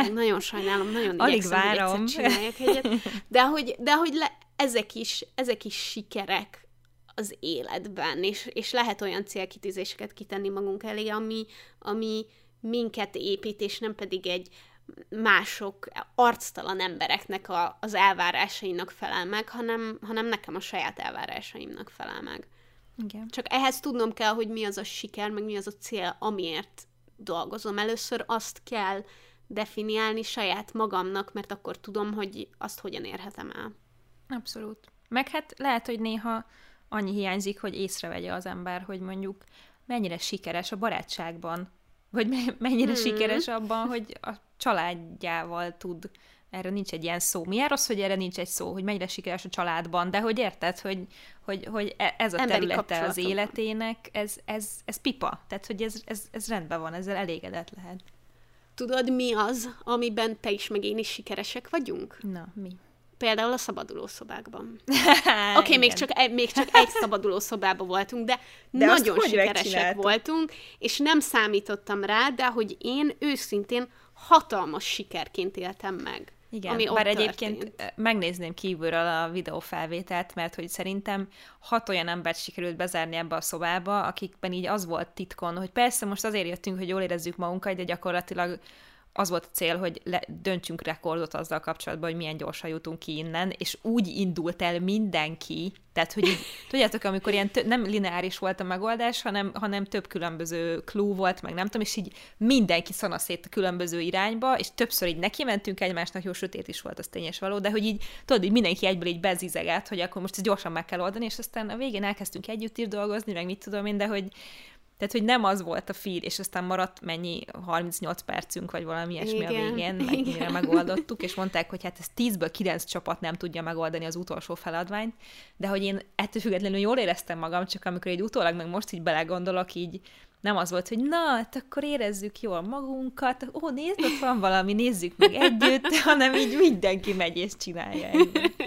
Én nagyon sajnálom, nagyon Alig igyekszem, várom. hogy csináljak egyet. De hogy, de hogy le, ezek, is, ezek is sikerek az életben, és, és lehet olyan célkitűzéseket kitenni magunk elé, ami, ami minket épít, és nem pedig egy mások arctalan embereknek a, az elvárásainak felel meg, hanem, hanem nekem a saját elvárásaimnak felel meg. Igen. Csak ehhez tudnom kell, hogy mi az a siker, meg mi az a cél, amiért dolgozom. Először azt kell definiálni saját magamnak, mert akkor tudom, hogy azt hogyan érhetem el. Abszolút. Meg hát lehet, hogy néha annyi hiányzik, hogy észrevegye az ember, hogy mondjuk mennyire sikeres a barátságban, vagy mennyire hmm. sikeres abban, hogy a családjával tud erre nincs egy ilyen szó. Milyen rossz, hogy erre nincs egy szó, hogy mennyire sikeres a családban, de hogy érted, hogy, hogy, hogy e, ez a Emberi területe az életének, ez, ez, ez pipa. Tehát, hogy ez, ez, ez rendben van, ezzel elégedett lehet. Tudod, mi az, amiben te is, meg én is sikeresek vagyunk? Na, mi? Például a szabadulószobákban. Oké, okay, még, csak, még csak egy szabadulószobában voltunk, de, de nagyon sikeresek voltunk, és nem számítottam rá, de hogy én őszintén hatalmas sikerként éltem meg. Igen, ami bár egyébként történt. megnézném kívülről a videófelvételt, mert hogy szerintem hat olyan embert sikerült bezárni ebbe a szobába, akikben így az volt titkon, hogy persze most azért jöttünk, hogy jól érezzük magunkat, de gyakorlatilag az volt a cél, hogy le, döntsünk rekordot azzal kapcsolatban, hogy milyen gyorsan jutunk ki innen, és úgy indult el mindenki, tehát, hogy így, tudjátok, amikor ilyen tö- nem lineáris volt a megoldás, hanem, hanem több különböző klú volt, meg nem tudom, és így mindenki szanaszét a különböző irányba, és többször így neki mentünk egymásnak, jó sötét is volt, az tényes való, de hogy így, tudod, így mindenki egyből így bezizegett, hogy akkor most ezt gyorsan meg kell oldani, és aztán a végén elkezdtünk együtt is dolgozni, meg mit tudom én, de hogy, tehát, hogy nem az volt a feed, és aztán maradt mennyi, 38 percünk, vagy valami ilyesmi igen, a végén, meg mire megoldottuk, és mondták, hogy hát ez 10-ből 9 csapat nem tudja megoldani az utolsó feladványt, de hogy én ettől függetlenül jól éreztem magam, csak amikor egy utólag meg most így belegondolok, így nem az volt, hogy na, hát akkor érezzük jól magunkat, ó, nézd, ott van valami, nézzük meg együtt, hanem így mindenki megy és csinálja együtt.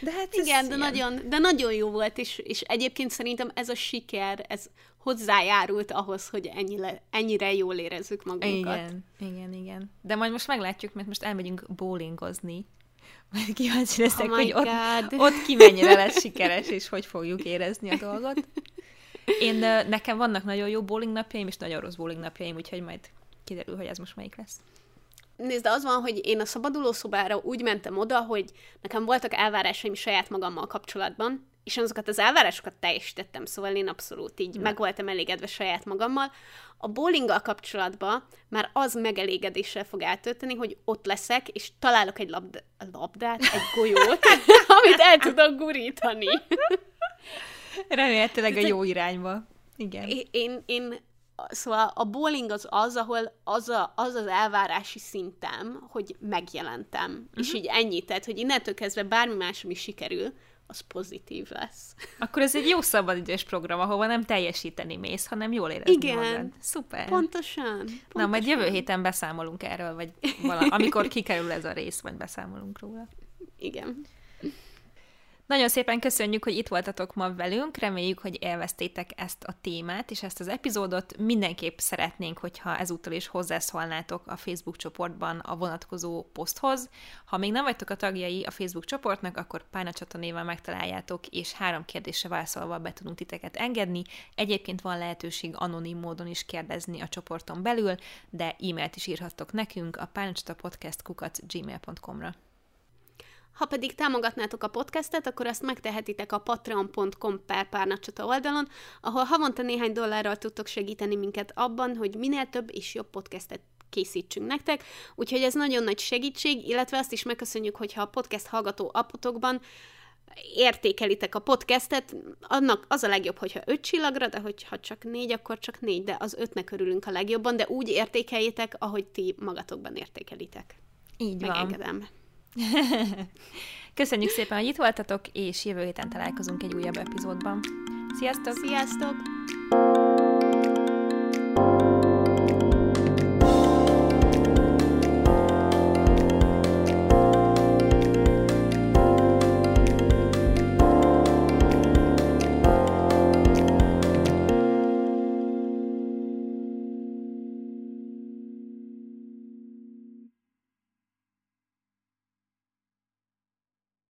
De hát Igen, de nagyon, de nagyon jó volt, és, és egyébként szerintem ez a siker, ez hozzájárult ahhoz, hogy ennyire, ennyire jól érezzük magunkat. Igen, igen, igen. De majd most meglátjuk, mert most elmegyünk bowlingozni. Majd kíváncsi leszek, oh hogy ott, ott ki mennyire lesz sikeres, és hogy fogjuk érezni a dolgot. Én, nekem vannak nagyon jó bowling napjaim, és nagyon rossz bowling napjaim, úgyhogy majd kiderül, hogy ez most melyik lesz. Nézd, de az van, hogy én a szabadulószobára úgy mentem oda, hogy nekem voltak elvárásaim saját magammal kapcsolatban, és azokat az elvárásokat teljesítettem, szóval én abszolút így meg voltam elégedve saját magammal. A bowlinggal kapcsolatban már az megelégedéssel fog eltölteni, hogy ott leszek, és találok egy labd- labdát, egy golyót, amit el tudok gurítani. Remélhetőleg a jó irányba. Igen. Én, én, én szóval a bowling az az, ahol az a, az, az elvárási szintem, hogy megjelentem. Uh-huh. És mhm. így ennyi, tehát, hogy innentől kezdve bármi más, ami sikerül, az pozitív lesz. Akkor ez egy jó szabadidős program, ahova nem teljesíteni mész, hanem jól érezni Igen, magad. Szuper. Pontosan, pontosan. Na, majd jövő héten beszámolunk erről, vagy vala, amikor kikerül ez a rész, vagy beszámolunk róla. Igen. Nagyon szépen köszönjük, hogy itt voltatok ma velünk, reméljük, hogy élveztétek ezt a témát és ezt az epizódot. Mindenképp szeretnénk, hogyha ezúttal is hozzászólnátok a Facebook csoportban a vonatkozó poszthoz. Ha még nem vagytok a tagjai a Facebook csoportnak, akkor Pálnacsata néven megtaláljátok, és három kérdésre válaszolva be tudunk titeket engedni. Egyébként van lehetőség anonim módon is kérdezni a csoporton belül, de e-mailt is írhattok nekünk a pálnacsatapodcast gmail.com-ra. Ha pedig támogatnátok a podcastet, akkor azt megtehetitek a patreon.com per párnacsata oldalon, ahol havonta néhány dollárral tudtok segíteni minket abban, hogy minél több és jobb podcastet készítsünk nektek, úgyhogy ez nagyon nagy segítség, illetve azt is megköszönjük, hogyha a podcast hallgató appotokban értékelitek a podcastet, annak az a legjobb, hogyha öt csillagra, de hogyha csak négy, akkor csak négy, de az ötnek örülünk a legjobban, de úgy értékeljétek, ahogy ti magatokban értékelitek. Így van. Köszönjük szépen, hogy itt voltatok, és jövő héten találkozunk egy újabb epizódban. Sziasztok! Sziasztok!